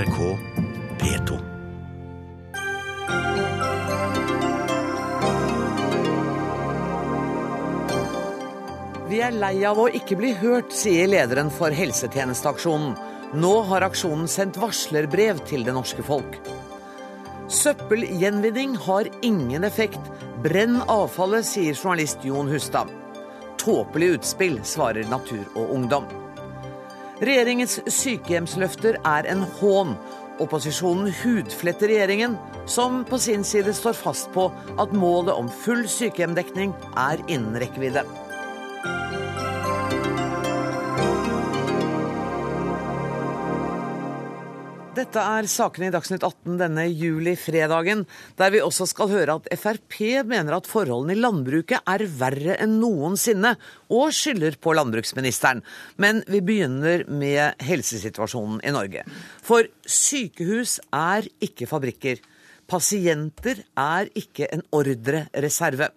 NRK P2. Vi er lei av å ikke bli hørt, sier lederen for Helsetjenesteaksjonen. Nå har aksjonen sendt varslerbrev til det norske folk. Søppelgjenvinning har ingen effekt. Brenn avfallet, sier journalist Jon Hustad. Tåpelig utspill, svarer Natur og Ungdom. Regjeringens sykehjemsløfter er en hån. Opposisjonen hudfletter regjeringen, som på sin side står fast på at målet om full sykehjemdekning er innen rekkevidde. Dette er sakene i Dagsnytt 18 denne juli-fredagen, der vi også skal høre at Frp mener at forholdene i landbruket er verre enn noensinne, og skylder på landbruksministeren. Men vi begynner med helsesituasjonen i Norge. For sykehus er ikke fabrikker. Pasienter er ikke en ordrereserve.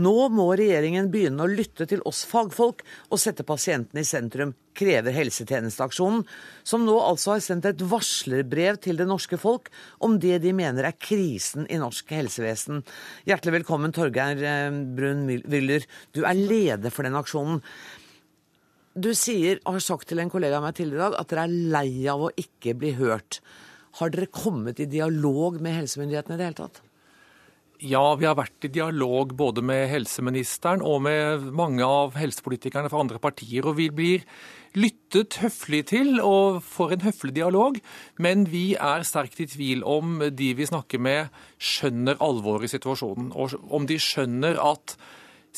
Nå må regjeringen begynne å lytte til oss fagfolk og sette pasientene i sentrum, krever Helsetjenesteaksjonen, som nå altså har sendt et varslerbrev til det norske folk om det de mener er krisen i norsk helsevesen. Hjertelig velkommen, Torgeir eh, Brun Wyller. Du er leder for den aksjonen. Du sier, og har sagt til en kollega av meg tidligere i dag, at dere er lei av å ikke bli hørt. Har dere kommet i dialog med helsemyndighetene i det hele tatt? Ja, vi har vært i dialog både med helseministeren og med mange av helsepolitikerne fra andre partier. Og vi blir lyttet høflig til og får en høflig dialog. Men vi er sterkt i tvil om de vi snakker med, skjønner alvoret i situasjonen. Og om de skjønner at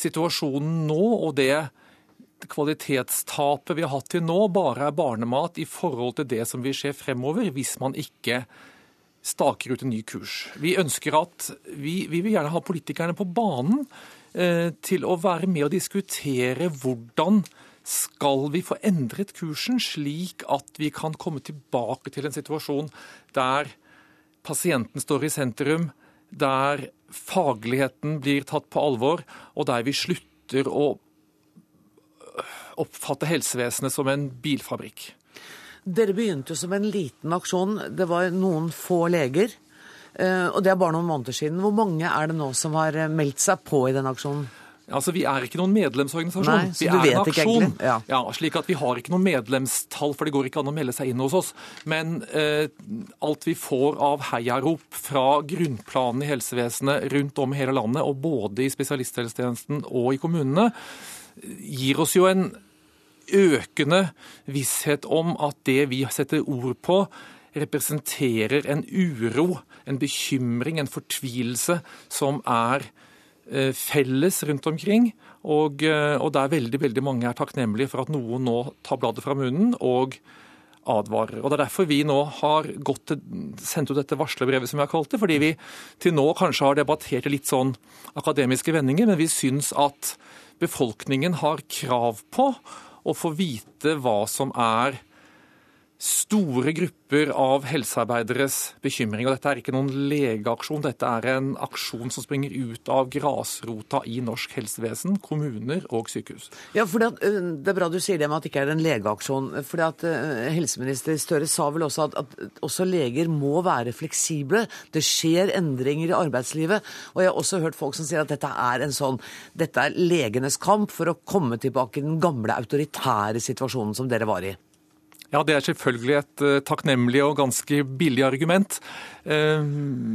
situasjonen nå og det kvalitetstapet vi har hatt til nå, bare er barnemat i forhold til det som vil skje fremover, hvis man ikke staker ut en ny kurs. Vi ønsker at vi, vi vil gjerne ha politikerne på banen eh, til å være med og diskutere hvordan skal vi få endret kursen, slik at vi kan komme tilbake til en situasjon der pasienten står i sentrum, der fagligheten blir tatt på alvor, og der vi slutter å oppfatte helsevesenet som en bilfabrikk. Dere begynte jo som en liten aksjon. Det var noen få leger. Eh, og det er bare noen måneder siden. Hvor mange er det nå som har eh, meldt seg på i den aksjonen? Altså, Vi er ikke noen medlemsorganisasjon. Nei, vi er en aksjon. ja. Ja, slik at Vi har ikke noen medlemstall, for det går ikke an å melde seg inn hos oss. Men eh, alt vi får av heiarop fra grunnplanen i helsevesenet rundt om i hele landet, og både i spesialisthelsetjenesten og i kommunene, gir oss jo en økende visshet om at det vi setter ord på, representerer en uro, en bekymring, en fortvilelse som er eh, felles rundt omkring. Og, eh, og der veldig, veldig mange er takknemlige for at noen nå tar bladet fra munnen og advarer. Og Det er derfor vi nå har til, sendt ut dette varslerbrevet, som vi har kalt det. Fordi vi til nå kanskje har debattert i litt sånn akademiske vendinger, men vi syns at befolkningen har krav på å få vite hva som er store grupper av helsearbeideres bekymring. Og dette er ikke noen legeaksjon, dette er en aksjon som springer ut av grasrota i norsk helsevesen, kommuner og sykehus. Ja, for det, det er bra du sier det med at det ikke er en legeaksjon. at eh, Helseminister Støre sa vel også at, at også leger må være fleksible. Det skjer endringer i arbeidslivet. Og jeg har også hørt folk som sier at dette er en sånn Dette er legenes kamp for å komme tilbake i den gamle autoritære situasjonen som dere var i. Ja, Det er selvfølgelig et uh, takknemlig og ganske billig argument. Uh,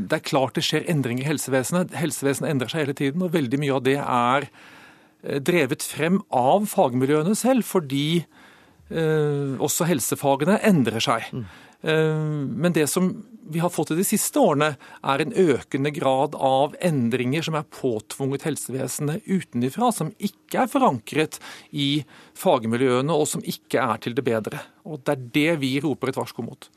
det er klart det skjer endringer i helsevesenet. Helsevesenet endrer seg hele tiden, og veldig mye av det er uh, drevet frem av fagmiljøene selv, fordi også helsefagene endrer seg. Mm. Men det som vi har fått i de siste årene, er en økende grad av endringer som er påtvunget helsevesenet utenfra, som ikke er forankret i fagmiljøene, og som ikke er til det bedre. Og Det er det vi roper et varsko mot.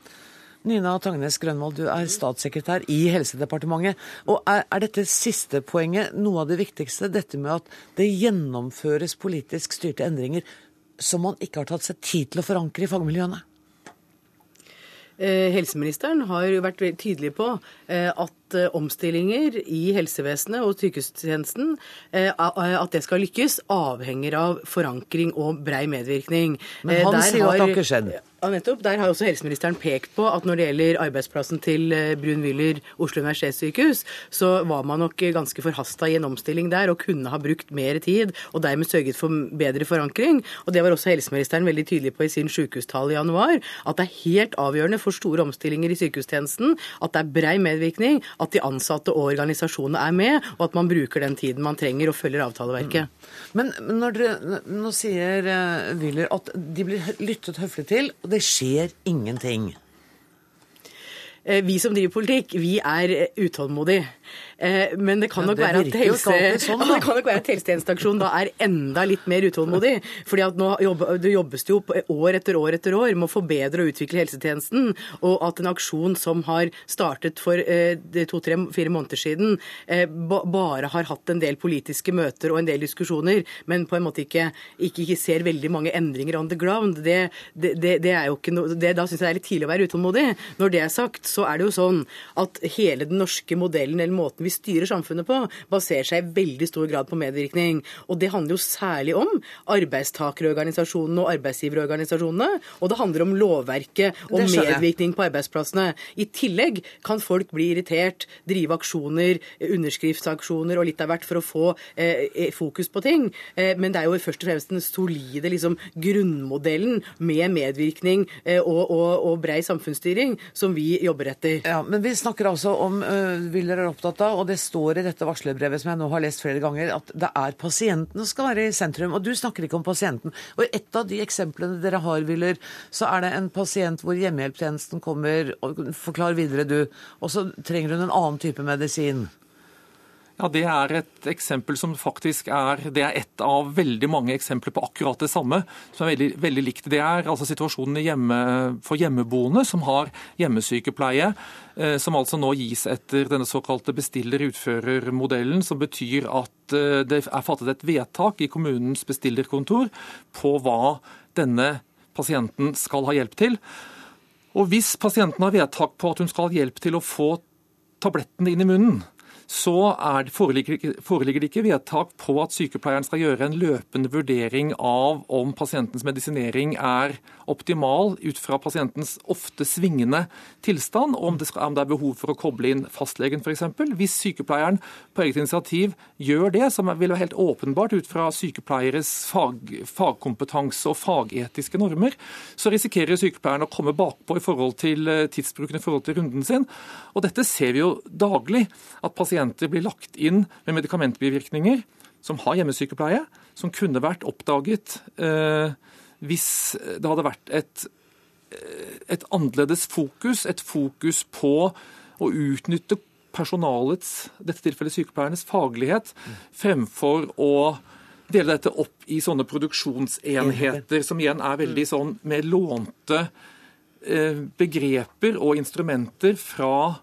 Nina Tangnes Grønvold, du er statssekretær i Helsedepartementet. Og er, er, dette siste poenget noe av det viktigste? Dette med at det gjennomføres politisk styrte endringer som man ikke har tatt seg tid til å forankre i fagmiljøene? Eh, helseministeren har jo vært tydelig på eh, at eh, omstillinger i helsevesenet og sykehustjenesten, at det skal lykkes, avhenger av forankring og brei medvirkning. Men han sier jo at det har ikke skjedd. Ja, nettopp. Der har også helseministeren pekt på at når det gjelder arbeidsplassen til eh, Brun-Wyller Oslo universitetssykehus, så var man nok ganske forhasta i en omstilling der og kunne ha brukt mer tid og dermed sørget for bedre forankring. Og det var også helseministeren veldig tydelig på i sin sykehustale i januar, at det er helt avgjørende for store omstillinger i sykehustjenesten at det er brei medvirkning, at de ansatte og organisasjonene er med, og at man bruker den tiden man trenger og følger avtaleverket. Men når dere, nå sier Willer at de blir lyttet høflig til. og det skjer ingenting. Eh, vi som driver politikk, vi er eh, utålmodige. Eh, men det kan, ja, det at helse, sånn, det kan nok være at helsetjenesteaksjonen da er enda litt mer utålmodig. fordi at nå jobber, det jobbes jo år etter år etter år med å forbedre og utvikle helsetjenesten. Og at en aksjon som har startet for to-tre-fire måneder siden, bare har hatt en del politiske møter og en del diskusjoner, men på en måte ikke, ikke, ikke ser veldig mange endringer on the ground, det, det, det er jo ikke noe, da syns jeg det er litt tidlig å være utålmodig. Når det er sagt, så er det jo sånn at hele den norske modellen, eller måten vi styrer samfunnet på, baserer seg i veldig stor grad på medvirkning. Og det handler jo særlig om arbeidstakerorganisasjonene og arbeidsgiverorganisasjonene. Og det handler om lovverket og medvirkning på arbeidsplassene. I tillegg kan folk bli irritert, drive aksjoner, underskriftsaksjoner og litt av hvert for å få eh, eh, fokus på ting. Eh, men det er jo først og fremst den solide liksom, grunnmodellen med medvirkning eh, og, og, og brei samfunnsstyring som vi jobber jobber etter. Ja, Men vi snakker altså om uh, vil dere er opptatt av, og det står i dette varslerbrevet som jeg nå har lest flere ganger, at det er pasienten som skal være i sentrum. Og du snakker ikke om pasienten. Og i et av de eksemplene dere har, Willer, så er det en pasient hvor hjemmehjelpstjenesten kommer og forklarer videre, du, og så trenger hun en annen type medisin. Ja, Det er et eksempel som faktisk er det er ett av veldig mange eksempler på akkurat det samme, som er veldig, veldig likt. Det er altså situasjonen hjemme, for hjemmeboende som har hjemmesykepleie, eh, som altså nå gis etter denne såkalte bestiller-utfører-modellen, som betyr at eh, det er fattet et vedtak i kommunens bestillerkontor på hva denne pasienten skal ha hjelp til. Og Hvis pasienten har vedtak på at hun skal ha hjelp til å få tablettene inn i munnen, så er, foreligger, foreligger, det ikke vedtak på at sykepleieren skal gjøre en løpende vurdering av om pasientens medisinering er optimal ut fra pasientens ofte svingende tilstand, om det, skal, om det er behov for å koble inn fastlegen f.eks. Hvis sykepleieren på eget initiativ gjør det, som vil være helt åpenbart ut fra sykepleieres fag, fagkompetanse og fagetiske normer, så risikerer sykepleieren å komme bakpå i forhold til eh, tidsbruken i forhold til runden sin. Og dette ser vi jo daglig. at pasienter pasienter blir lagt inn med medikamentbivirkninger som har hjemmesykepleie, som kunne vært oppdaget eh, hvis det hadde vært et, eh, et annerledes fokus, et fokus på å utnytte personalets, dette tilfellet sykepleiernes, faglighet, fremfor å dele dette opp i sånne produksjonsenheter, som igjen er veldig sånn med lånte eh, begreper og instrumenter fra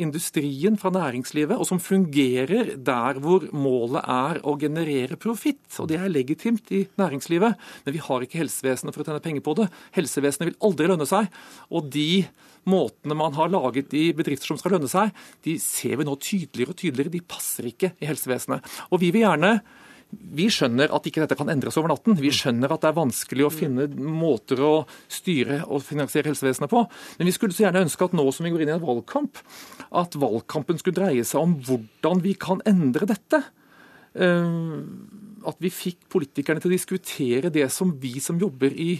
industrien, fra næringslivet, og som fungerer der hvor målet er å generere profitt. Og det er legitimt i næringslivet, men vi har ikke helsevesenet for å tjene penger på det. Helsevesenet vil aldri lønne seg. Og de måtene man har laget i bedrifter som skal lønne seg, de ser vi nå tydeligere og tydeligere. De passer ikke i helsevesenet. Og vi vil gjerne vi skjønner at ikke dette kan endres over natten. Vi skjønner at det er vanskelig å finne måter å styre og finansiere helsevesenet på. Men vi skulle så gjerne ønske at nå som vi går inn i en valgkamp, at valgkampen skulle dreie seg om hvordan vi kan endre dette. Eh, at vi fikk politikerne til å diskutere det som vi som jobber i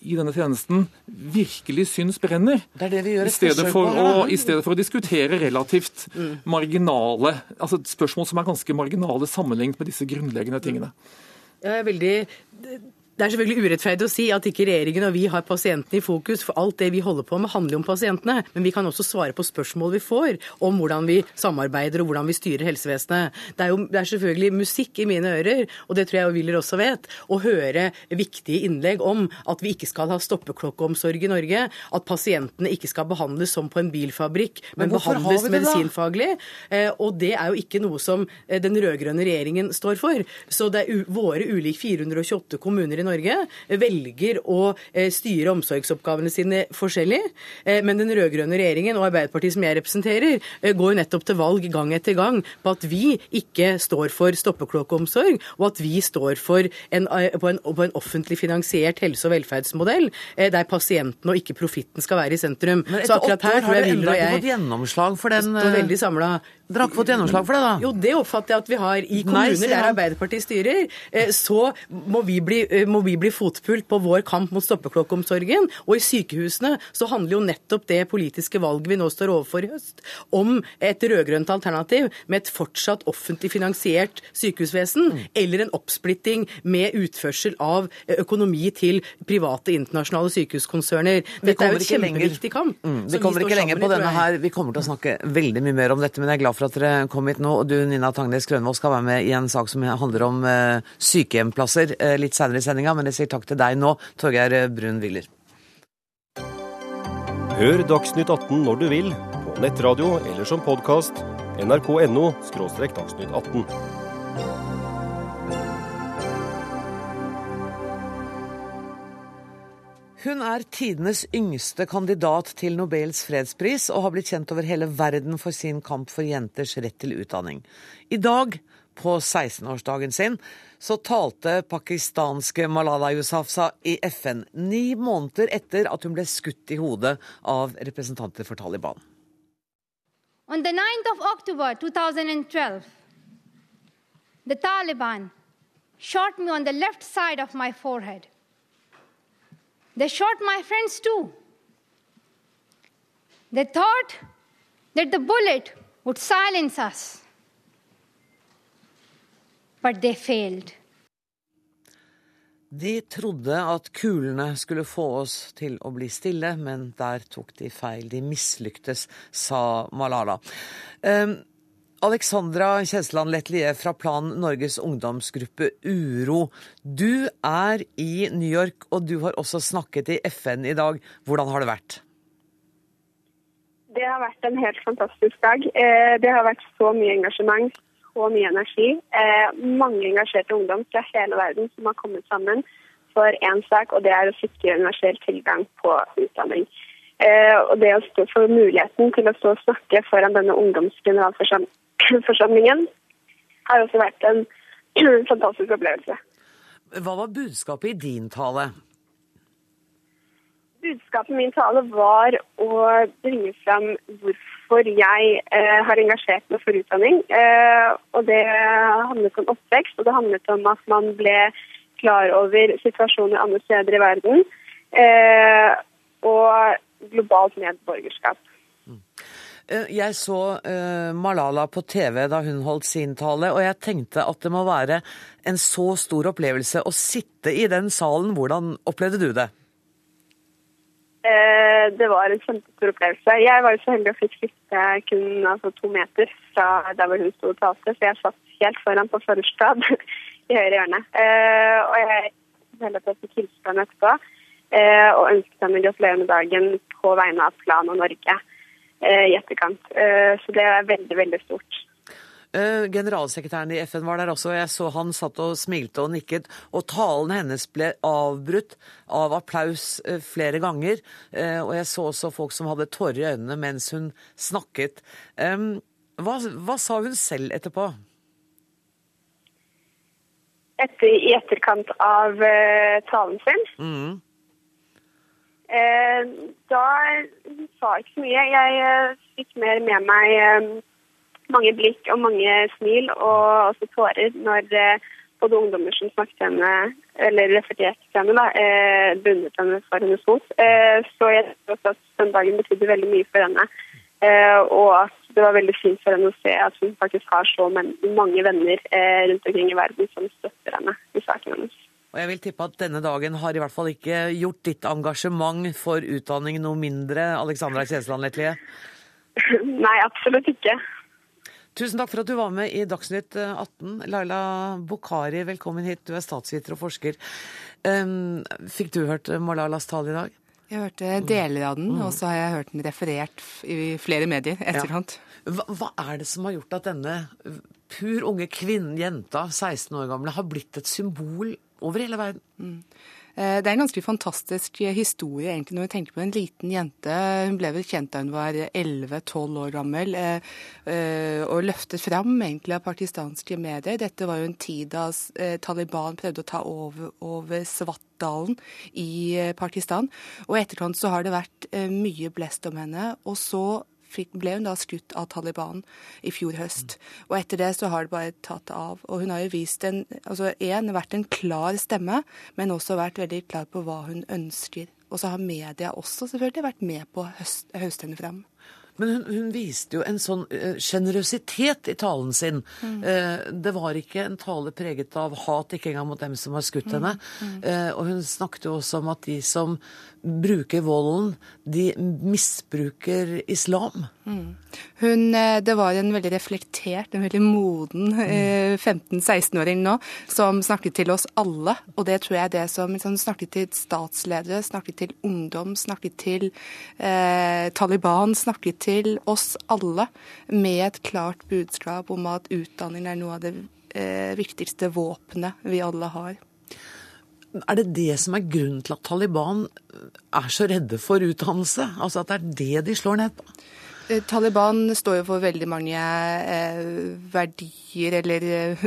i denne tjenesten virkelig syns brenner. Det er det vi gjør I stedet, for å, I stedet for å diskutere relativt mm. marginale altså spørsmål som er ganske marginale sammenlignet med disse grunnleggende tingene. Jeg er veldig det er selvfølgelig urettferdig å si at ikke regjeringen og vi har pasientene i fokus, for alt det vi holder på med handler om pasientene. Men vi kan også svare på spørsmål vi får om hvordan vi samarbeider og hvordan vi styrer helsevesenet. Det er jo det er selvfølgelig musikk i mine ører, og det tror jeg Willer også vet, å høre viktige innlegg om at vi ikke skal ha stoppeklokkeomsorg i Norge, at pasientene ikke skal behandles som på en bilfabrikk, men, men behandles medisinfaglig. Eh, og det er jo ikke noe som eh, den rød-grønne regjeringen står for. Så det er våre ulike 428 kommuner i Norge velger å styre omsorgsoppgavene sine forskjellig. Men den rød-grønne regjeringen og Arbeiderpartiet som jeg representerer, går nettopp til valg gang etter gang på at vi ikke står for stoppeklokkeomsorg, og at vi står for en, på, en, på en offentlig finansiert helse- og velferdsmodell der pasienten og ikke profitten skal være i sentrum. Men etter åtte år har du enda ikke fått gjennomslag for den Står veldig samla. Dere har ikke fått gjennomslag for det, da? Jo, det oppfatter jeg at vi har. I kommuner Nei, der Arbeiderpartiet styrer, eh, så må vi, bli, eh, må vi bli fotpult på vår kamp mot stoppeklokkeomsorgen. Og i sykehusene så handler jo nettopp det politiske valget vi nå står overfor i høst, om et rød-grønt alternativ med et fortsatt offentlig finansiert sykehusvesen, mm. eller en oppsplitting med utførsel av eh, økonomi til private internasjonale sykehuskonserner. Dette er jo et kjempeviktig kamp. Mm, vi kommer ikke lenger på denne her. Vi kommer til å snakke veldig mye mer om dette, men jeg er glad for at dere kom hit nå. Og du Nina Tangnes Grønvold skal være med i en sak som handler om eh, sykehjemplasser eh, litt senere i sendinga, men jeg sier takk til deg nå, Torgeir Brun Willer. Hør Dagsnytt 18 når du vil, på nettradio eller som podkast. nrk.no – dagsnytt 18. Hun er tidenes yngste kandidat til Nobels fredspris, og har blitt kjent over hele verden for sin kamp for jenters rett til utdanning. I dag, på 16-årsdagen sin, så talte pakistanske Malala Yousafzai i FN ni måneder etter at hun ble skutt i hodet av representanter for Taliban. On the 9th of October 2012, the Taliban shot me on the left side of my forehead. They shot my friends too. They thought that the bullet would silence us, but they failed. De trodde at kulene skulle få oss til å bli stille, men der tok de feil. De mislyktes, sa Malala. Um, Alexandra Kjensland Letlie fra Plan Norges ungdomsgruppe Uro. Du er i New York, og du har også snakket i FN i dag. Hvordan har det vært? Det har vært en helt fantastisk dag. Eh, det har vært så mye engasjement, så mye energi. Eh, mange engasjerte ungdom fra hele verden som har kommet sammen for én sak, og det er å sikre universell tilgang på utdanning. Eh, og det å få muligheten til å stå og snakke foran denne ungdomsgeneralforsamlingen forsamlingen har også vært en fantastisk opplevelse. Hva var budskapet i din tale? Budskapet i min tale var å bringe fram hvorfor jeg eh, har engasjert meg for utdanning. Eh, og det handlet om oppvekst, og det handlet om at man ble klar over situasjoner andre steder i verden. Eh, og globalt medborgerskap. Eh, jeg så uh, Malala på TV da hun holdt sin tale, og jeg tenkte at det må være en så stor opplevelse å sitte i den salen. Hvordan opplevde du det? Eh, det var en kjempestor opplevelse. Jeg var jo så heldig å fikk sitte kun altså, to meter fra der hvor hun sto og talte, så jeg satt helt foran på første rad i høyre hjørne. Eh, og jeg at jeg fikk hilse henne etterpå eh, og ønsket henne gratulerer med dagen på vegne av Plan og Norge. Eh, i etterkant. Eh, så det er veldig, veldig stort. Eh, generalsekretæren i FN var der også. og Jeg så han satt og smilte og nikket. Og talen hennes ble avbrutt av applaus flere ganger. Og jeg så også folk som hadde tårer i øynene mens hun snakket. Hva, hva sa hun selv etterpå? Etter, I etterkant av talen sin? Mm. Eh, da sa jeg ikke så mye. Jeg eh, fikk mer med meg eh, mange blikk og mange smil og også tårer når både ungdommer som snakket henne, eller refererte til henne, da, bundet henne for hennes fot. Så jeg tror også at søndagen betydde veldig mye for henne. Og at det var veldig fint for henne å se at hun faktisk har så mange venner rundt omkring i verden som støtter henne i saken hennes. Og jeg vil tippe at denne dagen har i hvert fall ikke gjort ditt engasjement for utdanning noe mindre, Alexandra Kjensland Letlie? Nei, absolutt ikke. Tusen takk for at du var med i Dagsnytt 18. Laila Bokhari, velkommen hit. Du er statsviter og forsker. Fikk du hørt Malalas tale i dag? Jeg hørte deler av den, og så har jeg hørt den referert i flere medier etterkant. Ja. Hva, hva er det som har gjort at denne pur unge kvinnen, jenta, 16 år gamle, har blitt et symbol over hele verden. Mm. Eh, det er en ganske fantastisk historie egentlig når vi tenker på en liten jente. Hun ble vel kjent da hun var 11-12 år gammel eh, eh, og løftet fram egentlig av pakistanske medier. Dette var jo en tid da Taliban prøvde å ta over, over Svartdalen i Pakistan. Og etterkant så har det vært mye blest om henne. Og så ble hun da skutt av Taliban i fjor høst. Og etter det så har det bare tatt av. Og hun har jo vist en, altså en, vært en klar stemme, men også vært veldig klar på hva hun ønsker. Og så har media også selvfølgelig vært med på å høste henne fram. Men hun, hun, viste jo en sånn sjenerøsitet uh, i talen sin. Mm. Uh, det var ikke en tale preget av hat, ikke engang mot dem som har skutt mm. henne. Mm. Uh, og hun snakket jo også om at de som bruker volden, de misbruker islam. Mm. Hun, eh, det var en veldig reflektert, en veldig moden eh, 15-16-åring nå, som snakket til oss alle. Og det tror jeg er det som liksom, snakket til statsledere, snakket til ungdom, snakket til eh, Taliban, snakket til oss alle med et klart budskap om at utdanning er noe av det eh, viktigste våpenet vi alle har. Er det det som er grunnen til at Taliban er så redde for utdannelse? Altså at det er det de slår ned på? Eh, Taliban står jo for veldig mange eh, verdier, eller uh,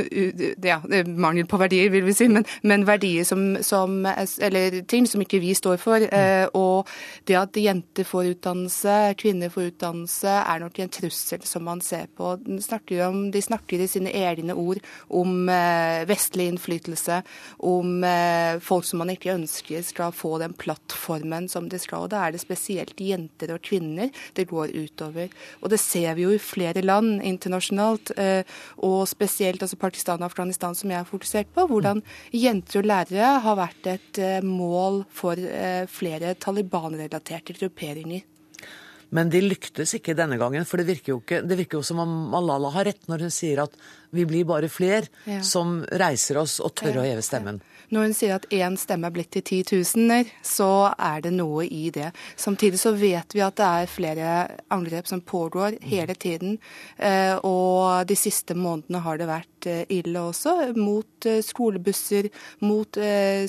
ja, mangel på verdier, vil vi si, men, men verdier som, som, Eller ting som ikke vi står for. Eh, og det at jenter får utdannelse, kvinner får utdannelse, er nok en trussel som man ser på. De snakker, om, de snakker i sine egne ord om eh, vestlig innflytelse, om eh, folk som man ikke ønsker skal få den plattformen som de skal. Og da er det spesielt jenter og kvinner det går utover over. Og det ser vi jo i flere land internasjonalt, eh, og spesielt altså Pakistan og Afghanistan, som jeg har fokusert på, hvordan jenter og lærere har vært et eh, mål for eh, flere Taliban-relaterte grupperinger. Men de lyktes ikke denne gangen, for det virker, jo ikke, det virker jo som om Malala har rett når hun sier at vi blir bare flere ja. som reiser oss og tør å heve stemmen. Når hun sier at én stemme er blitt til titusener, så er det noe i det. Samtidig så vet vi at det er flere angrep som pågår hele tiden. Eh, og de siste månedene har det vært eh, ille også, mot eh, skolebusser, mot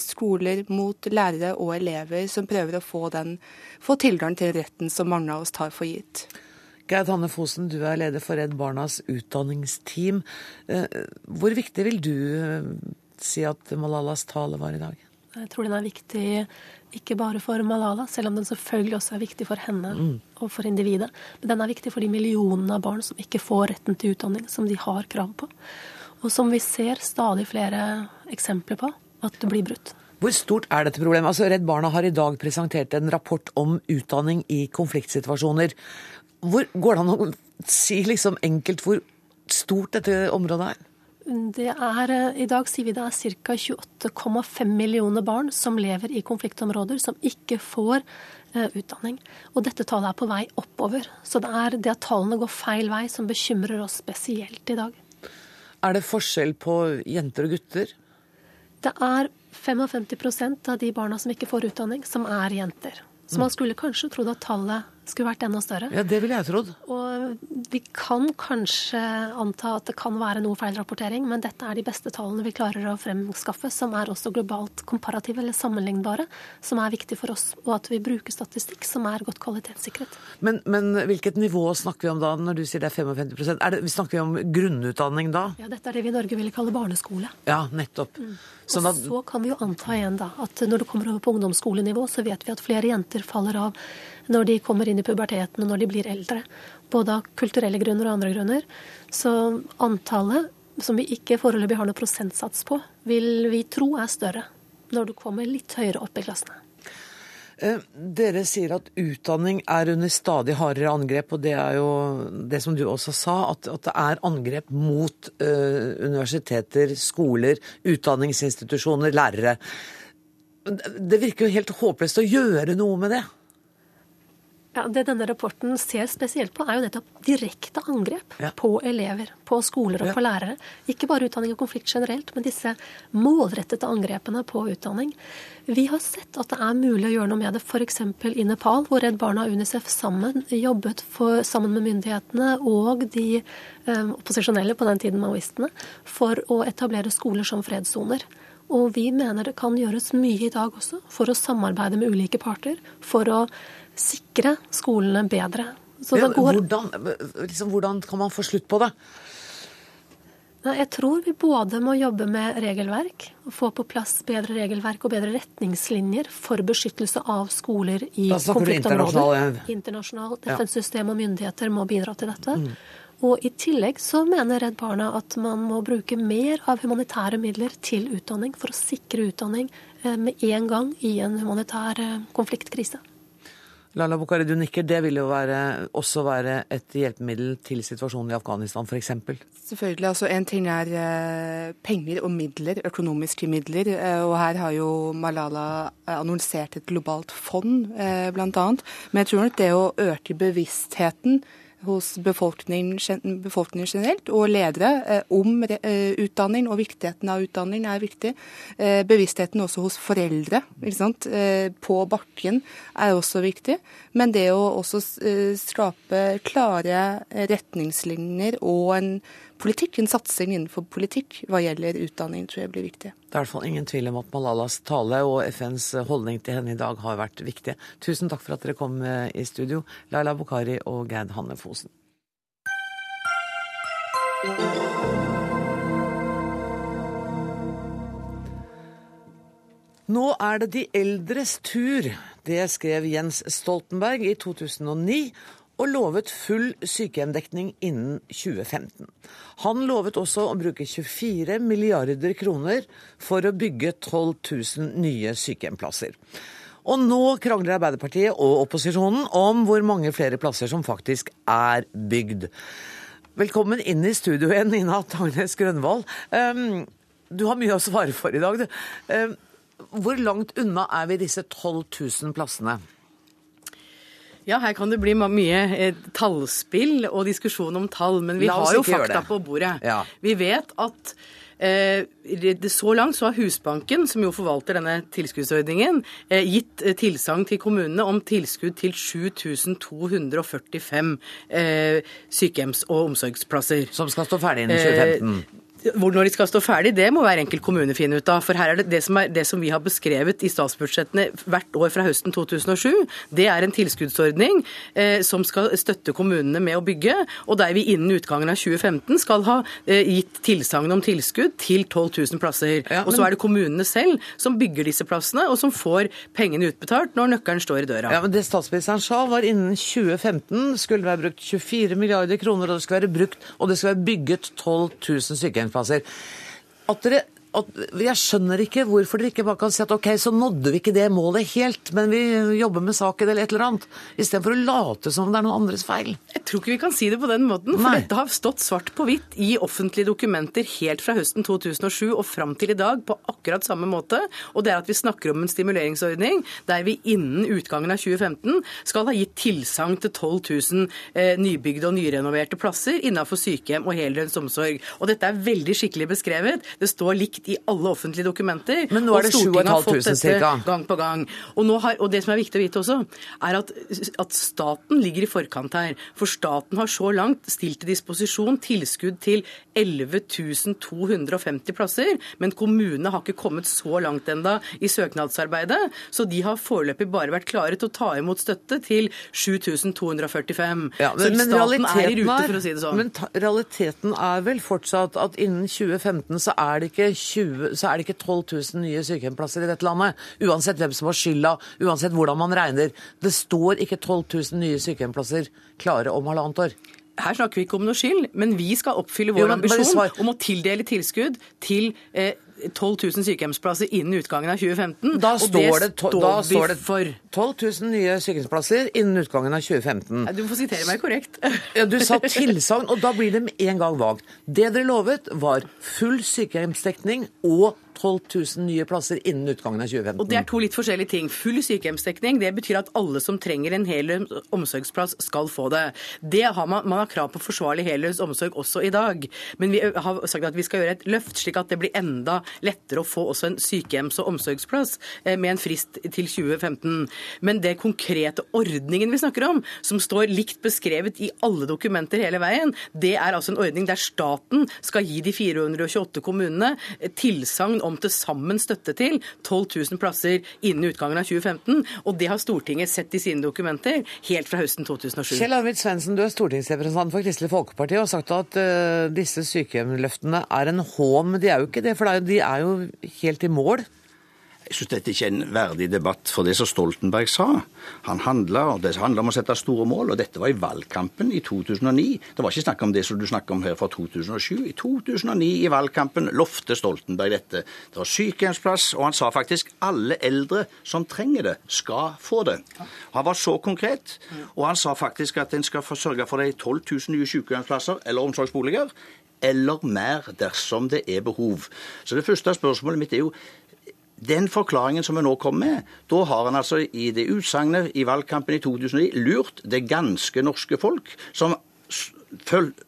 skoler, mot lærere og elever som prøver å få, den, få tilgang til retten som mange av oss tar for gitt. Geir Hanne Fosen, du er leder for Redd Barnas utdanningsteam. Hvor viktig vil du si at Malalas tale var i dag? Jeg tror den er viktig ikke bare for Malala, selv om den selvfølgelig også er viktig for henne mm. og for individet. Men den er viktig for de millionene av barn som ikke får retten til utdanning som de har krav på. Og som vi ser stadig flere eksempler på at det blir brutt. Hvor stort er dette problemet? Altså, Redd Barna har i dag presentert en rapport om utdanning i konfliktsituasjoner. Hvor Går det an å si liksom enkelt hvor stort dette området er? Det er, eh, I dag sier vi det er ca. 28,5 millioner barn som lever i konfliktområder, som ikke får uh, utdanning. Og dette tallet er på vei oppover. Så det er det at tallene går feil vei som bekymrer oss spesielt i dag. Er det forskjell på jenter og gutter? Det er 55% av de barna som ikke får utdanning, som er jenter. Så man skulle kanskje trodd at tallet skulle vært enda større. Ja, det ville jeg trodd. Og vi kan kanskje anta at det kan være noe feilrapportering, men dette er de beste tallene vi klarer å fremskaffe, som er også globalt komparative eller sammenlignbare, som er viktig for oss. Og at vi bruker statistikk som er godt kvalitetssikret. Men, men hvilket nivå snakker vi om da, når du sier det er 55% er det, Snakker vi om grunnutdanning da? Ja, dette er det vi i Norge ville kalle barneskole. Ja, nettopp. Mm. Sånn at... Så kan vi jo anta igjen da, at når det kommer over på ungdomsskolenivå, så vet vi at flere jenter faller av når de kommer inn i puberteten og når de blir eldre. Både av kulturelle grunner og andre grunner. Så antallet, som vi ikke foreløpig har noe prosentsats på, vil vi tro er større når du kommer litt høyere opp i klassene. Eh, dere sier at utdanning er under stadig hardere angrep, og det er jo det som du også sa, at, at det er angrep mot uh, universiteter, skoler, utdanningsinstitusjoner, lærere. Det virker jo helt håpløst å gjøre noe med det. Ja, Det denne rapporten ser spesielt på, er jo nettopp direkte angrep ja. på elever, på skoler og ja. på lærere. Ikke bare utdanning og konflikt generelt, men disse målrettede angrepene på utdanning. Vi har sett at det er mulig å gjøre noe med det, f.eks. i Nepal, hvor Redd Barna og UNICEF sammen jobbet for, sammen med myndighetene og de eh, opposisjonelle, på den tiden maoistene, for å etablere skoler som fredssoner. Og vi mener det kan gjøres mye i dag også for å samarbeide med ulike parter for å sikre skolene bedre. Går... Hvordan, liksom, hvordan kan man få slutt på det? Jeg tror vi både må jobbe med regelverk, og få på plass bedre regelverk og bedre retningslinjer for beskyttelse av skoler i konfliktområder. Internasjonalt FN-system og myndigheter må bidra til dette. Mm. Og I tillegg så mener Redd Barna at man må bruke mer av humanitære midler til utdanning for å sikre utdanning eh, med en gang i en humanitær eh, konfliktkrise. Lala Bukhari, du nikker. Det vil jo være, også være et hjelpemiddel til situasjonen i Afghanistan f.eks.? Selvfølgelig. altså En ting er eh, penger og midler, økonomiske midler. Eh, og her har jo Malala eh, annonsert et globalt fond, bl.a. Men jeg tror nok det å øke bevisstheten hos befolkningen, befolkningen generelt og ledere eh, om eh, utdanning og viktigheten av utdanning er viktig. Eh, bevisstheten også hos foreldre på bakken er også viktig. Men det å også skape klare retningslinjer og en politikk, en satsing innenfor politikk hva gjelder utdanning, tror jeg blir viktig. Det er i hvert fall ingen tvil om at Malalas tale og FNs holdning til henne i dag har vært viktige. Tusen takk for at dere kom eh, i studio, Laila Bukhari og Geid Hanne Fosen. Nå er det de eldres tur. Det skrev Jens Stoltenberg i 2009 og lovet full sykehjemdekning innen 2015. Han lovet også å bruke 24 milliarder kroner for å bygge 12 000 nye sykehjemplasser. Og nå krangler Arbeiderpartiet og opposisjonen om hvor mange flere plasser som faktisk er bygd. Velkommen inn i studio igjen, Nina Tangnes Grønvold. Um, du har mye å svare for i dag. du. hvor langt unna er vi disse 12 000 plassene? Ja, her kan det bli mye eh, tallspill og diskusjon om tall, men vi har jo fakta på bordet. Ja. Vi vet at eh, så langt så har Husbanken, som jo forvalter denne tilskuddsordningen, eh, gitt tilsagn til kommunene om tilskudd til 7245 sykehjems- og omsorgsplasser. Som skal stå ferdig innen 2015? Når de skal stå ferdig, det må hver enkelt kommune finne ut av. For her er det det som, er, det som vi har beskrevet i statsbudsjettene hvert år fra høsten 2007, det er en tilskuddsordning eh, som skal støtte kommunene med å bygge, og der vi innen utgangen av 2015 skal ha eh, gitt tilsagn om tilskudd til 12 000 plasser. Ja, men... Og så er det kommunene selv som bygger disse plassene, og som får pengene utbetalt når nøkkelen står i døra. Ja, men Det statsministeren sa, var innen 2015 skulle det være brukt 24 milliarder kroner, og det skulle være brukt, og det skulle være bygget 12 000 sykehjem parkeringsplasser. At dere jeg skjønner ikke hvorfor dere ikke bare kan si at ok, så nådde vi ikke det målet helt, men vi jobber med saken eller et eller annet, istedenfor å late som det er noen andres feil. Jeg tror ikke vi kan si det på den måten, for Nei. dette har stått svart på hvitt i offentlige dokumenter helt fra høsten 2007 og fram til i dag på akkurat samme måte. Og det er at vi snakker om en stimuleringsordning der vi innen utgangen av 2015 skal ha gitt tilsagn til 12 000 eh, nybygde og nyrenoverte plasser innenfor sykehjem og heldøgns omsorg. Og dette er veldig skikkelig beskrevet. Det står likt i alle offentlige dokumenter. Men nå er det 7500 ca. Gang på gang. Og, har, og, det som er viktig å vite også, er at, at, staten ligger i forkant her. For staten har så langt stilt til disposisjon tilskudd til 11.250 plasser, men kommunene har ikke kommet så langt enda i søknadsarbeidet. Så de har foreløpig bare vært klare til å ta imot støtte til 7245. Ja, men, så staten er i rute, for å si det sånn. Men realiteten er vel fortsatt at innen 2015 så er det ikke 20, så er det ikke 12 000 nye sykehjemsplasser i dette landet. Uansett hvem som har skylda, uansett hvordan man regner. Det står ikke 12 000 nye sykehjemsplasser klare om halvannet år. Her snakker vi ikke om noe skyld, men vi skal oppfylle vår jo, ambisjon om å tildele tilskudd til eh, 12 000 sykehjemsplasser innen utgangen av 2015. Da står det, to, da står det 12 000 nye sykehjemsplasser innen utgangen av 2015. Du får sitere meg korrekt. ja, Du sa tilsagn, og da blir det med en gang vagt. Det dere lovet, var full sykehjemsdekning og 12 000 nye plasser innen utgangen av 2015. Og Det er to litt forskjellige ting. Full sykehjemsdekning det betyr at alle som trenger en heldøgns omsorgsplass, skal få det. Det har man, man har krav på forsvarlig heldøgns omsorg også i dag. Men vi har sagt at vi skal gjøre et løft, slik at det blir enda lettere å få også en sykehjems- og omsorgsplass eh, med en frist til 2015. Men det konkrete ordningen vi snakker om, som står likt beskrevet i alle dokumenter hele veien, det er altså en ordning der staten skal gi de 428 kommunene tilsagn om til sammen støtte til 12 000 plasser innen utgangen av 2015. Og det har Stortinget sett i sine dokumenter helt fra høsten 2007. Kjell Arvid Svendsen, du er stortingsrepresentant for Kristelig Folkeparti og har sagt at uh, disse sykehjemløftene er en hån. Men de er jo ikke det, for de er jo helt i mål. Jeg syns dette ikke er en verdig debatt for det som Stoltenberg sa. Han handla, om å sette store mål, og dette var i valgkampen i 2009. Det var ikke snakk om det som du snakker om her fra 2007. I 2009 i valgkampen lovte Stoltenberg dette. Det var sykehjemsplass, og han sa faktisk alle eldre som trenger det, skal få det. Han var så konkret, og han sa faktisk at en skal sørge for de 12 000 nye sykehjemsplasser eller omsorgsboliger eller mer dersom det er behov. Så det første spørsmålet mitt er jo den forklaringen som vi nå kommer med, da har han altså i det utsagnet i valgkampen i 2009 lurt det ganske norske folk, som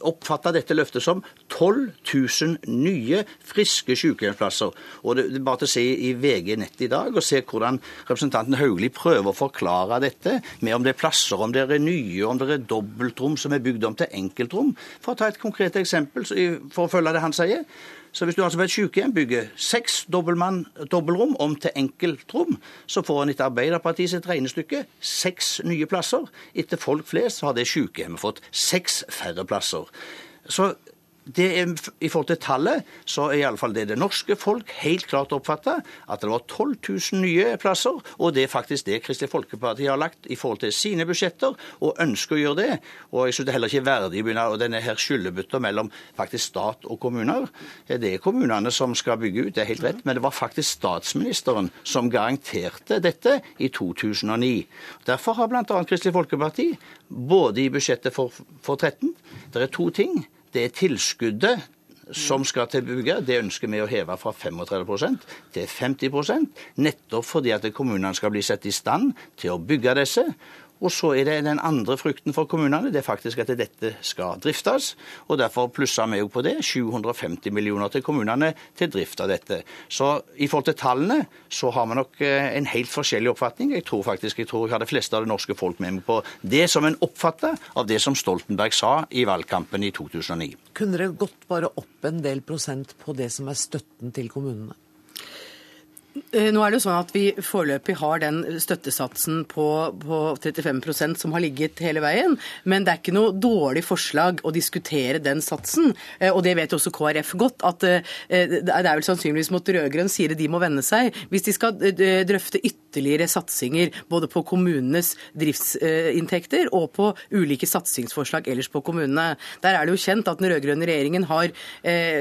oppfatta dette løftet som 12 000 nye, friske sykehjemsplasser. Og det er bare til å se i VG Nett i dag og se hvordan representanten Hauglie prøver å forklare dette med om det er plasser, om det er nye, om det er dobbeltrom som er bygd om til enkeltrom. For å ta et konkret eksempel for å følge det han sier. Så hvis du altså ved et sykehjem bygger seks dobbeltrom om til enkeltrom, så får en etter Arbeiderpartiet sitt regnestykke seks nye plasser. Etter folk flest har det sykehjemmet fått seks færre plasser. Så det er, I forhold til tallet så er iallfall det det norske folk helt klart oppfatta, at det var 12 000 nye plasser. Og det er faktisk det Kristelig Folkeparti har lagt i forhold til sine budsjetter, og ønsker å gjøre det. Og jeg syns det heller ikke er verdig å begynne denne her skyllebytta mellom faktisk stat og kommuner. Det er kommunene som skal bygge ut, det er helt rett, men det var faktisk statsministeren som garanterte dette i 2009. Derfor har bl.a. Kristelig Folkeparti, både i budsjettet for, for 13 Det er to ting det tilskuddet som skal til bygget, det ønsker vi å heve fra 35% til 50% nettopp fordi at kommunene skal bli satt i stand til å bygge disse. Og så er det den andre frukten for kommunene, det er faktisk at dette skal driftes. og Derfor plusser vi jo på det 750 millioner til kommunene til drift av dette. Så i forhold til tallene så har vi nok eh, en helt forskjellig oppfatning. Jeg tror faktisk jeg tror jeg har de fleste av det norske folk med meg på det som en oppfatter av det som Stoltenberg sa i valgkampen i 2009. Kunne dere gått bare opp en del prosent på det som er støtten til kommunene? Eh, nå er det jo sånn at Vi foreløpig har den støttesatsen på, på 35% som har ligget hele veien. Men det er ikke noe dårlig forslag å diskutere den satsen. Eh, og det vet også KrF godt. at eh, Det er vel sannsynligvis mot rød-grønn side de må vende seg. Hvis de skal drøfte ytterligere satsinger både på kommunenes driftsinntekter og på ulike satsingsforslag ellers på kommunene. Der er det jo kjent at den rød-grønne regjeringen har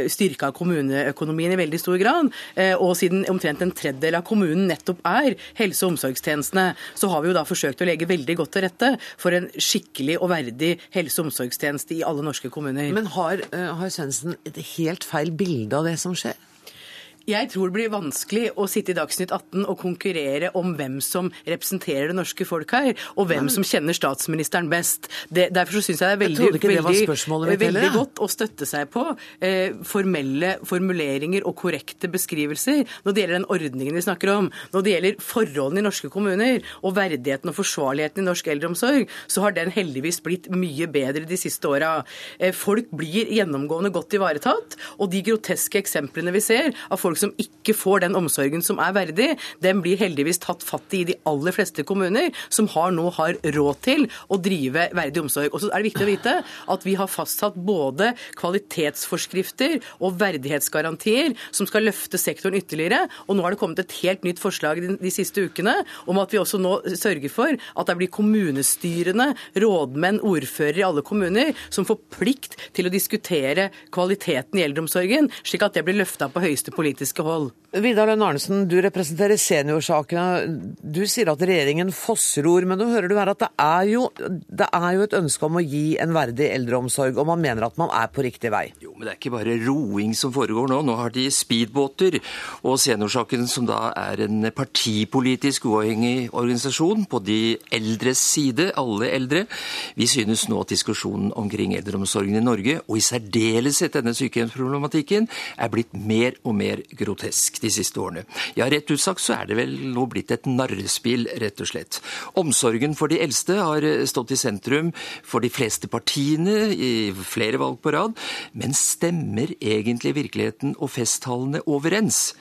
styrka kommuneøkonomien i veldig stor grad. Og siden omtrent en tredjedel av kommunen nettopp er helse- og omsorgstjenestene, så har vi jo da forsøkt å legge veldig godt til rette for en skikkelig og verdig helse- og omsorgstjeneste i alle norske kommuner. Men har, uh, har Svendsen et helt feil bilde av det som skjer? Jeg tror det blir vanskelig å sitte i Dagsnytt 18 og konkurrere om hvem som representerer det norske folk her, og hvem som kjenner statsministeren best. Det, derfor syns jeg det er veldig, veldig, veldig godt å støtte seg på eh, formelle formuleringer og korrekte beskrivelser når det gjelder den ordningen vi snakker om. Når det gjelder forholdene i norske kommuner og verdigheten og forsvarligheten i norsk eldreomsorg, så har den heldigvis blitt mye bedre de siste åra. Eh, folk blir gjennomgående godt ivaretatt, og de groteske eksemplene vi ser av folk folk som ikke får den omsorgen som er verdig, den blir heldigvis tatt fatt i i de aller fleste kommuner, som har nå har råd til å drive verdig omsorg. Og så er det viktig å vite at vi har fastsatt både kvalitetsforskrifter og verdighetsgarantier som skal løfte sektoren ytterligere. Og nå har det kommet et helt nytt forslag de siste ukene om at vi også nå sørger for at det blir kommunestyrene, rådmenn, ordførere i alle kommuner som får plikt til å diskutere kvaliteten i eldreomsorgen, slik at det blir løfta på høyeste politiske politiske hold. Vidar Lønn Arnesen, du representerer seniorsakene. Du sier at regjeringen fossror, men nå hører du her at det er, jo, det er jo et ønske om å gi en verdig eldreomsorg, og man mener at man er på riktig vei? Jo, men det er ikke bare roing som foregår nå. Nå har de speedbåter. Og Seniorsaken, som da er en partipolitisk uavhengig organisasjon på de eldres side, alle eldre, vi synes nå at diskusjonen omkring eldreomsorgen i Norge, og i særdeleshet denne sykehjemsproblematikken, er blitt mer og mer grotesk de siste årene. Ja, rett ut sagt så er det vel nå blitt et narrespill, rett og slett. Omsorgen for de eldste har stått i sentrum for de fleste partiene i flere valg på rad, men stemmer egentlig virkeligheten og festtalene overens?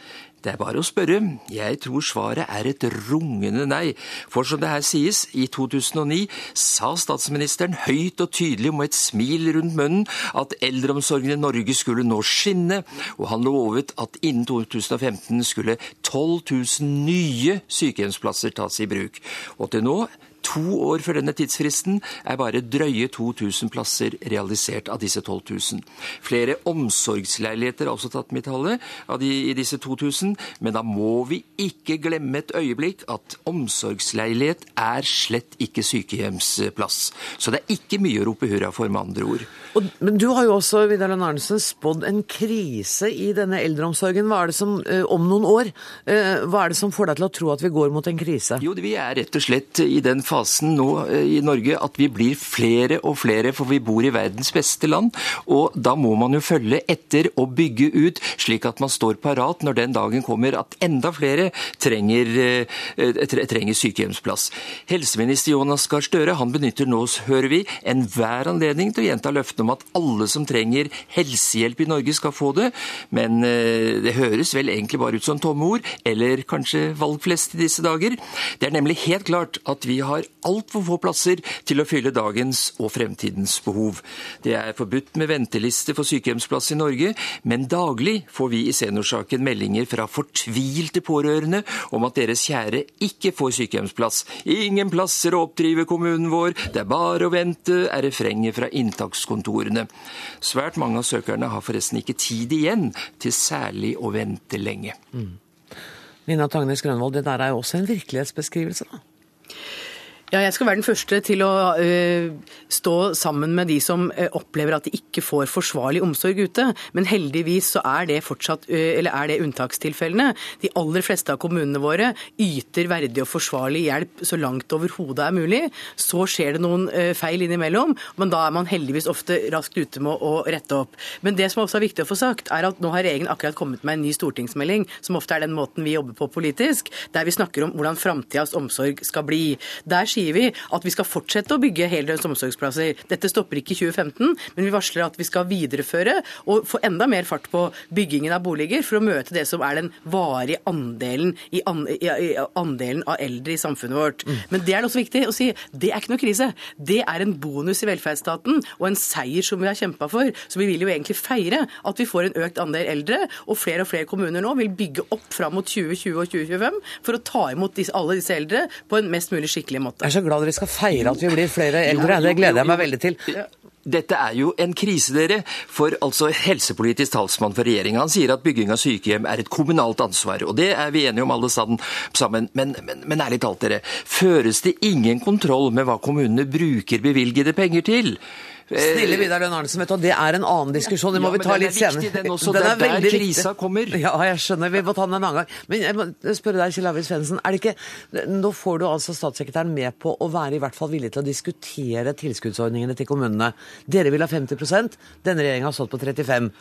Det er bare å spørre. Jeg tror svaret er et rungende nei. For som det her sies, i 2009 sa statsministeren høyt og tydelig med et smil rundt munnen at eldreomsorgen i Norge skulle nå skinne, og han lovet at innen 2015 skulle 12 000 nye sykehjemsplasser tas i bruk. Og til nå To år før denne tidsfristen er bare drøye 2000 plasser realisert av disse 12 000. Flere omsorgsleiligheter er også tatt med i tallet av de, i disse 2000, men da må vi ikke glemme et øyeblikk at omsorgsleilighet er slett ikke sykehjemsplass. Så det er ikke mye å rope hurra for, med andre ord. Og, men du har jo også Vidar Lønn Arnesen, spådd en krise i denne eldreomsorgen. Hva er det som, eh, om noen år, eh, hva er det som får deg til å tro at vi går mot en krise? Jo, vi er rett og slett i den fasen nå eh, i Norge at vi blir flere og flere, for vi bor i verdens beste land. Og da må man jo følge etter og bygge ut, slik at man står parat når den dagen kommer at enda flere trenger, trenger sykehjemsplass. Helseminister Jonas Gahr Støre han benytter nå, hører vi, enhver anledning til å gjenta løftene om at alle som trenger helsehjelp i Norge skal få det, men eh, det høres vel egentlig bare ut som tomme ord, eller kanskje valgflest i disse dager. Det er nemlig helt klart at vi har altfor få plasser til å fylle dagens og fremtidens behov. Det er forbudt med venteliste for sykehjemsplass i Norge, men daglig får vi i seniorsaken meldinger fra fortvilte pårørende om at deres kjære ikke får sykehjemsplass. Ingen plasser å oppdrive kommunen vår, det er bare å vente, er refrenget fra inntakskontorene. Svært mange av søkerne har forresten ikke tid igjen til særlig å vente lenge. Mm. Nina Tagnes Grønvold, det der er jo også en virkelighetsbeskrivelse? da? Ja, jeg skal være den første til å uh, stå sammen med de som uh, opplever at de ikke får forsvarlig omsorg ute. Men heldigvis så er det fortsatt, uh, eller er det unntakstilfellene. De aller fleste av kommunene våre yter verdig og forsvarlig hjelp så langt overhodet er mulig. Så skjer det noen feil innimellom, men da er man heldigvis ofte raskt ute med å rette opp. Men det som også er viktig å få sagt, er at nå har regjeringen akkurat kommet med en ny stortingsmelding, som ofte er den måten vi jobber på politisk, der vi snakker om hvordan framtidas omsorg skal bli. Der sier sier vi at vi skal fortsette å bygge heldøgns omsorgsplasser. Dette stopper ikke i 2015, men vi varsler at vi skal videreføre og få enda mer fart på byggingen av boliger for å møte det som er den varige andelen, i andelen av eldre i samfunnet vårt. Mm. Men det er også viktig å si, det er ikke noe krise. Det er en bonus i velferdsstaten og en seier som vi har kjempa for. Så vi vil jo egentlig feire at vi får en økt andel eldre, og flere og flere kommuner nå vil bygge opp fram mot 2020 og 2025 for å ta imot disse, alle disse eldre på en mest mulig skikkelig måte er så glad dere skal feire at vi blir flere eldre. Det gleder jeg meg veldig til. Dette er jo en krise, dere. For altså helsepolitisk talsmann for regjeringa sier at bygging av sykehjem er et kommunalt ansvar. Og det er vi enige om alle sammen. Men, men, men ærlig talt, dere. Føres det ingen kontroll med hva kommunene bruker bevilgede penger til? Snille Vidar Lønn Arnesen, vet du, det er en annen diskusjon. Det må ja, vi ta litt senere. Viktig, den, også, den er, det er der krisa viktig. kommer. Ja, jeg skjønner. Vi må ta den en annen gang. Men jeg må spørre deg, Kjell Arvid Svendsen. Er det ikke Nå får du altså statssekretæren med på å være i hvert fall villig til å diskutere tilskuddsordningene til kommunene. Dere vil ha 50% denne regjeringa har stått på 35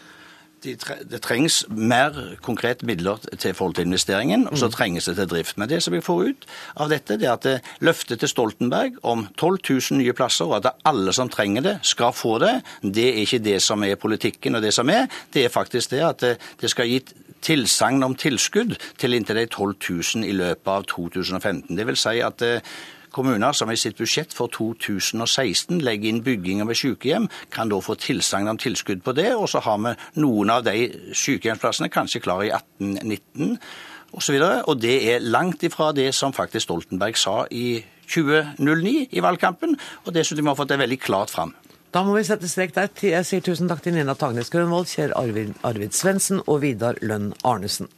det trengs mer konkrete midler til forhold til investeringen, og så mm. trenges det til drift. Men det som vi får ut av dette, det er at det løftet til Stoltenberg om 12 000 nye plasser, og at alle som trenger det, skal få det, det er ikke det som er politikken og det som er. Det er faktisk det at eh, det skal gi tilsagn om tilskudd til inntil de 12 000 i løpet av 2015. Det vil si at eh, Kommuner som i sitt budsjett for 2016 legger inn bygging av sykehjem, kan da få tilsagn om tilskudd på det. Og så har vi noen av de sykehjemsplassene kanskje klare i 1819 osv. Og, og det er langt ifra det som faktisk Stoltenberg sa i 2009 i valgkampen, og det synes jeg vi har fått det veldig klart fram. Da må vi sette strek der. Jeg sier tusen takk til Nina Tagnes Grønvold, Kjell Arvid, Arvid Svendsen og Vidar Lønn Arnesen.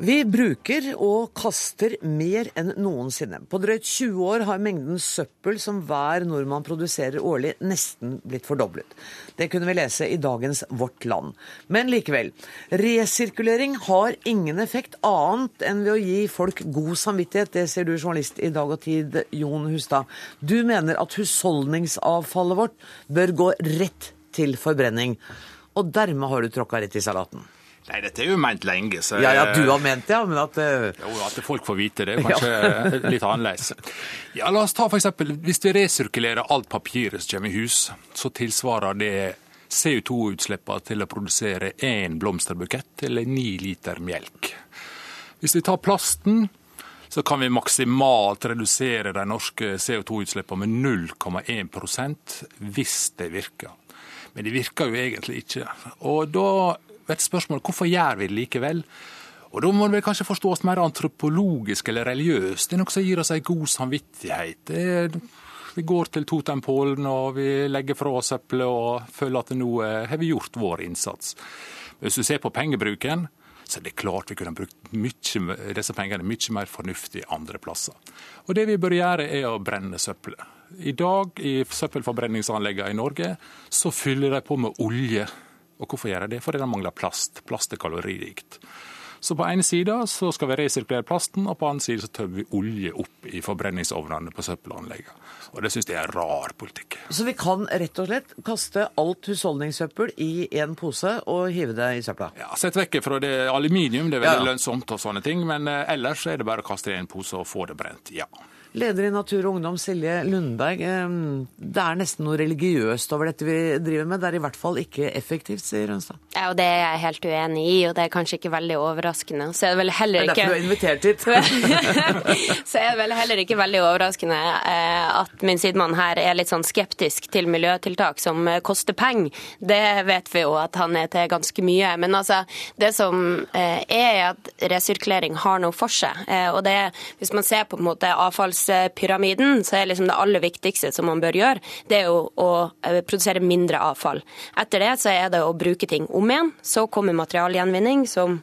Vi bruker og kaster mer enn noensinne. På drøyt 20 år har mengden søppel som hver nordmann produserer årlig, nesten blitt fordoblet. Det kunne vi lese i dagens Vårt Land. Men likevel, resirkulering har ingen effekt annet enn ved å gi folk god samvittighet. Det ser du, journalist i Dag og Tid, Jon Hustad. Du mener at husholdningsavfallet vårt bør gå rett til forbrenning. og dermed har du tråkka rett i salaten. Nei, dette er jo ment lenge. Så... Ja, ja, du har ment det, ja, men at uh... Jo, at folk får vite det, er kanskje ja. litt annerledes. Ja, La oss ta eksempel, Hvis vi resirkulerer alt papiret som kommer i hus, så tilsvarer det CO2-utslippene til å produsere én blomsterbukett eller ni liter melk. Hvis vi tar plasten, så kan vi maksimalt redusere de norske CO2-utslippene med 0,1% hvis det virker. Men det virker jo egentlig ikke. Og da blir spørsmålet hvorfor gjør vi det likevel? Og Da må det kanskje forstås mer antropologisk eller religiøst. Det er noe som gir oss en god samvittighet. Det vi går til Totempålen og vi legger fra oss søppelet og føler at nå eh, har vi gjort vår innsats. Hvis du ser på pengebruken, så er det klart vi kunne brukt mye, disse pengene mye mer fornuftig andre plasser. Og Det vi bør gjøre, er å brenne søppelet. I dag i søppelforbrenningsanleggene i Norge så fyller de på med olje. Og Hvorfor gjør de det? Fordi de mangler plast. Plast er kaloririkt. Så på ene sida så skal vi resirkulere plasten, og på andre side så tømmer vi olje opp i forbrenningsovnene på søppelanleggene. Og det syns jeg er rar politikk. Så vi kan rett og slett kaste alt husholdningssøppel i én pose og hive det i søpla? Ja, sett vekk fra det aluminium, det er veldig ja. lønnsomt og sånne ting, men eh, ellers er det bare å kaste det i en pose og få det brent. Ja. Leder i Natur og Ungdom, Silje Lundberg. Det er nesten noe religiøst over dette vi driver med. Det er i hvert fall ikke effektivt, sier Rønstad. Ja, og det er jeg helt uenig i, og det er kanskje ikke veldig overraskende. Så er det vel heller ikke Det er derfor du er invitert hit. så er det vel heller ikke veldig overraskende eh, at min sidemann her er litt sånn skeptisk til miljøtiltak som eh, koster penger. Det vet vi jo at han er til ganske mye. Men altså, det som er er at resirkulering har noe for seg. Og det hvis man ser på en måte avfalls avfallspyramiden, så er liksom det aller viktigste som man bør gjøre, det er å eh, produsere mindre avfall. Etter det så er det å bruke ting om igjen. Så kommer materialgjenvinning, som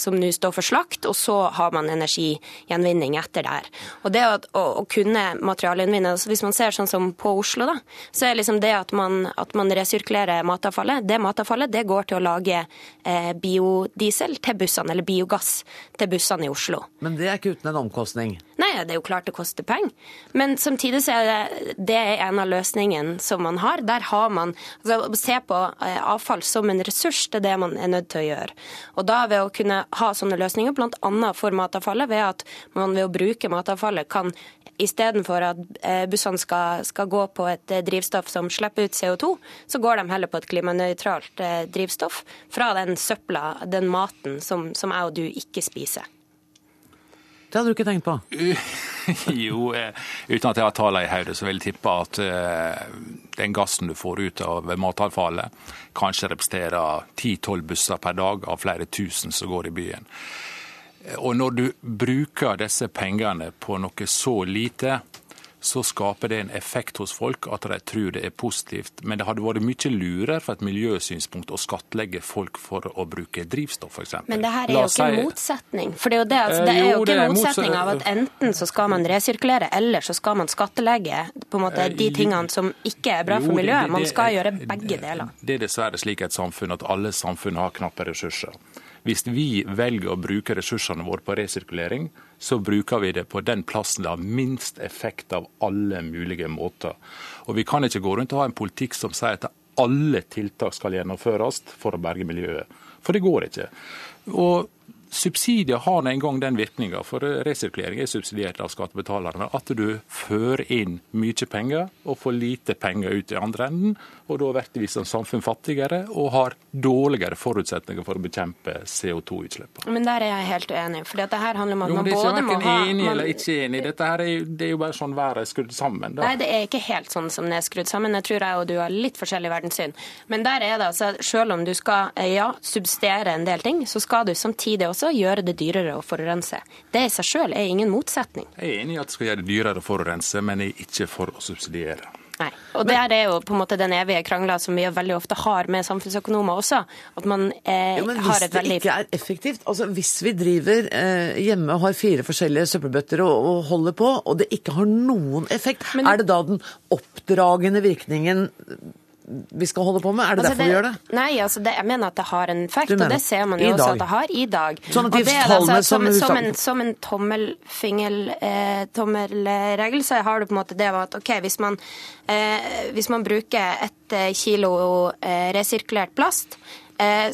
som nå står for slakt, og så har man energigjenvinning etter der. Og det å, å, å kunne materialgjenvinne, altså Hvis man ser sånn som på Oslo, da, så er liksom det at man, at man resirkulerer matavfallet, det matavfallet det går til å lage eh, biodiesel til bussene, eller biogass til bussene i Oslo. Men det er ikke uten en omkostning? Nei, det er jo klart det koster penger. Men samtidig så er det, det er en av løsningene som man har. Der har man altså, se på eh, avfall som en ressurs, det er det man er nødt til å gjøre. Og da ved å kunne ha sånne løsninger, bl.a. for matavfallet, ved at man ved å bruke matavfallet kan istedenfor at eh, bussene skal, skal, gå på et eh, drivstoff som slipper ut CO2, så går de heller på et klimanøytralt eh, drivstoff fra den søpla, den maten som, som jeg og du ikke spiser. Det hadde du ikke tenkt på? jo, uten at jeg har tallene i hodet, så vil jeg tippe at den gassen du får ut av matavfallet, kanskje representerer 10-12 busser per dag av flere tusen som går i byen. Og når du bruker disse pengene på noe så lite, så skaper det en effekt hos folk at de tror det er positivt. Men det hadde vært mye lurere fra et miljøsynspunkt å skattlegge folk for å bruke drivstoff, f.eks. Men det her er jo ikke en motsetning. For det er jo, det, altså, det er jo ikke en motsetning av at enten så skal man resirkulere, eller så skal man skattelegge på en måte de tingene som ikke er bra for miljøet. Man skal gjøre begge deler. Det er dessverre slik et samfunn at alle samfunn har knappe ressurser. Hvis vi velger å bruke ressursene våre på resirkulering, så bruker vi det på den plassen det har minst effekt av alle mulige måter. Og Vi kan ikke gå rundt og ha en politikk som sier at alle tiltak skal gjennomføres for å berge miljøet. For det går ikke. Og Subsidier har en gang den virkninga, for resirkulering er subsidiert av skattebetalerne, at du fører inn mye penger og får lite penger ut i andre enden. Og da blir vi som samfunn fattigere og har dårligere forutsetninger for å bekjempe CO2-utslippene. Men der er jeg helt uenig. For dette her handler om at man både må ha enig eller ikke enig. Dette her er, det er jo bare sånn været er skrudd sammen. Da. Nei, det er ikke helt sånn som det er skrudd sammen. Jeg tror jeg og du har litt forskjellig verdenssyn. Men der er det altså, selv om du skal ja, subsidiere en del ting, så skal du samtidig også gjøre det dyrere å forurense. Det i seg selv er ingen motsetning. Jeg er enig i at det skal gjøre det dyrere å forurense, men jeg er ikke for å subsidiere. Nei. Og det er jo på en måte den evige krangla som vi veldig ofte har med samfunnsøkonomer også. At man eh, jo, men har et veldig Hvis det ikke er effektivt, altså hvis vi driver eh, hjemme og har fire forskjellige søppelbøtter og, og, holder på, og det ikke har noen effekt, men, er det da den oppdragende virkningen vi skal holde på med? Er det altså derfor det, vi gjør det? Nei, altså det, jeg mener at det har en effekt, og det ser man jo også at det har i dag. Sånn at de tallene altså, som, som, en, som en tommelfingel, eh, tommelregel, så har du på en måte det at ok, hvis man, eh, hvis man bruker ett eh, kilo eh, resirkulert plast,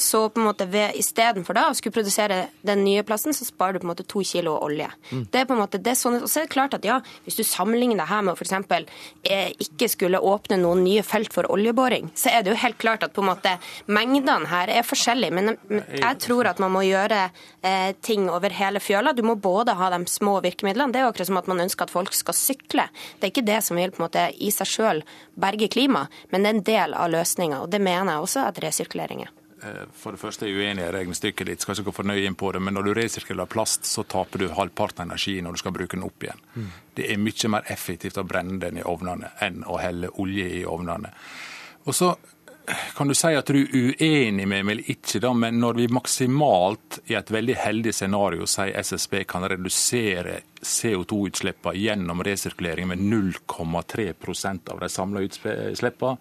så på en måte ved istedenfor å skulle produsere den nye plasten, så sparer du på en måte to kilo olje. Mm. Det er på en måte det er sånn, og så er det klart at ja, Hvis du sammenligner det her med å f.eks. Eh, ikke skulle åpne noen nye felt for oljeboring, så er det jo helt klart at på en måte mengdene her er forskjellige. Men, men jeg tror at man må gjøre eh, ting over hele fjøla. Du må både ha de små virkemidlene. Det er jo akkurat som at man ønsker at folk skal sykle. Det er ikke det som vil på en måte i seg sjøl berge klimaet, men det er en del av løsninga. Og det mener jeg også at resirkulering er. Eh, for det første er jeg uenig i regnestykket ditt, skal ikke gå for nøye inn på det, men når du resirkulerer plast, så taper du halvparten av energien når du skal bruke den opp igjen. Mm. Det er mye mer effektivt å brenne den i ovnene enn å helle olje i ovnene. Og så kan du si at du er uenig med meg eller ikke, da, men når vi maksimalt i et veldig heldig scenario sier SSB kan redusere CO2-utslippene gjennom resirkulering med 0,3% av de samla utslippene,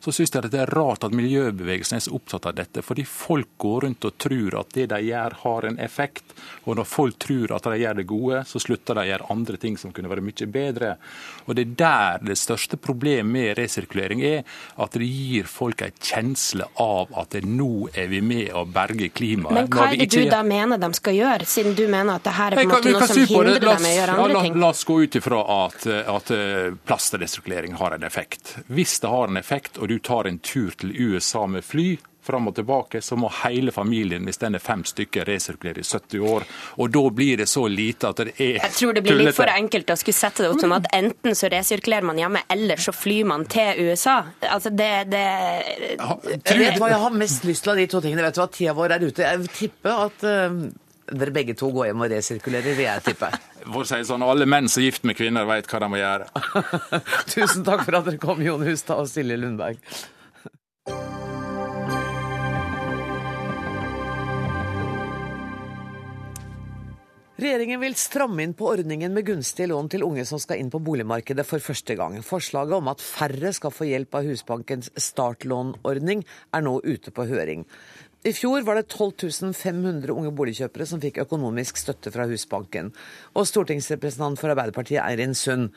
så syns jeg det er rart at miljøbevegelsen er så opptatt av dette. Fordi folk går rundt og tror at det de gjør har en effekt. Og når folk tror at de gjør det gode, så slutter de å gjøre andre ting som kunne være mye bedre. Og det er der det største problemet med resirkulering er, at det gir folk en kjensle av at nå er vi med å berge klimaet. Men hva er det du da mener de skal gjøre, siden du mener at det her er på en måte noe som hindrer dem i å gjøre andre ting? La oss gå ut ifra at, at eh, plastresirkulering har en effekt. Hvis det har en effekt, og du tar en tur til USA med fly, fram og tilbake, så må hele familien, hvis den er fem stykker, resirkulere i 70 år. Og da blir det så lite at det er Jeg tror det blir litt for enkelt å skulle sette det opp som at enten så resirkulerer man hjemme, eller så flyr man til USA. Altså det, det... Jeg vet hva jeg har mest lyst til av de to tingene. Vet du hva, tida vår er ute. Jeg tipper at uh, dere begge to går hjem og resirkulerer, vil jeg tippe. For å si sånn, Alle menn som er gift med kvinner, vet hva de må gjøre. Tusen takk for at dere kom, Jon Hustad og Silje Lundberg. Regjeringen vil stramme inn på ordningen med gunstige lån til unge som skal inn på boligmarkedet for første gang. Forslaget om at færre skal få hjelp av Husbankens startlånordning er nå ute på høring. I fjor var det 12 500 unge boligkjøpere som fikk økonomisk støtte fra Husbanken. Og stortingsrepresentant for Arbeiderpartiet Eirin Sund,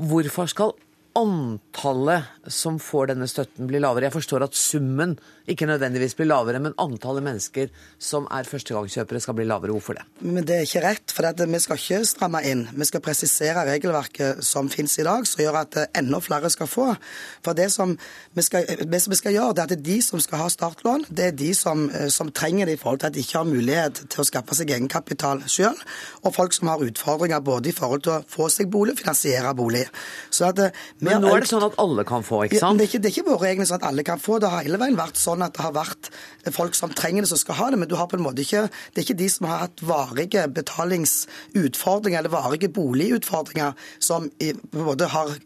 hvorfor skal antallet som får denne støtten bli lavere. Jeg forstår at summen ikke nødvendigvis bli lavere, men antallet mennesker som er førstegangskjøpere skal bli lavere. Hvorfor det? Men Det er ikke rett, for vi skal ikke stramme inn. Vi skal presisere regelverket som finnes i dag, som gjør at enda flere skal få. For det som vi skal, det som vi skal gjøre, det er at de som skal ha startlån, det er de som, som trenger det i forhold til at de ikke har mulighet til å skaffe seg egenkapital sjøl, og folk som har utfordringer både i forhold til å få seg bolig, finansiere bolig. Så at men nå er det sånn at alle kan få, ikke sant? Ja, det, er ikke, det er ikke våre egne sånn at alle kan få. Det har hele veien vært sånn at det har vært folk som trenger det, som skal ha det. Men du har på en måte ikke Det er ikke de som har hatt varige betalingsutfordringer eller varige boligutfordringer, som på en måte har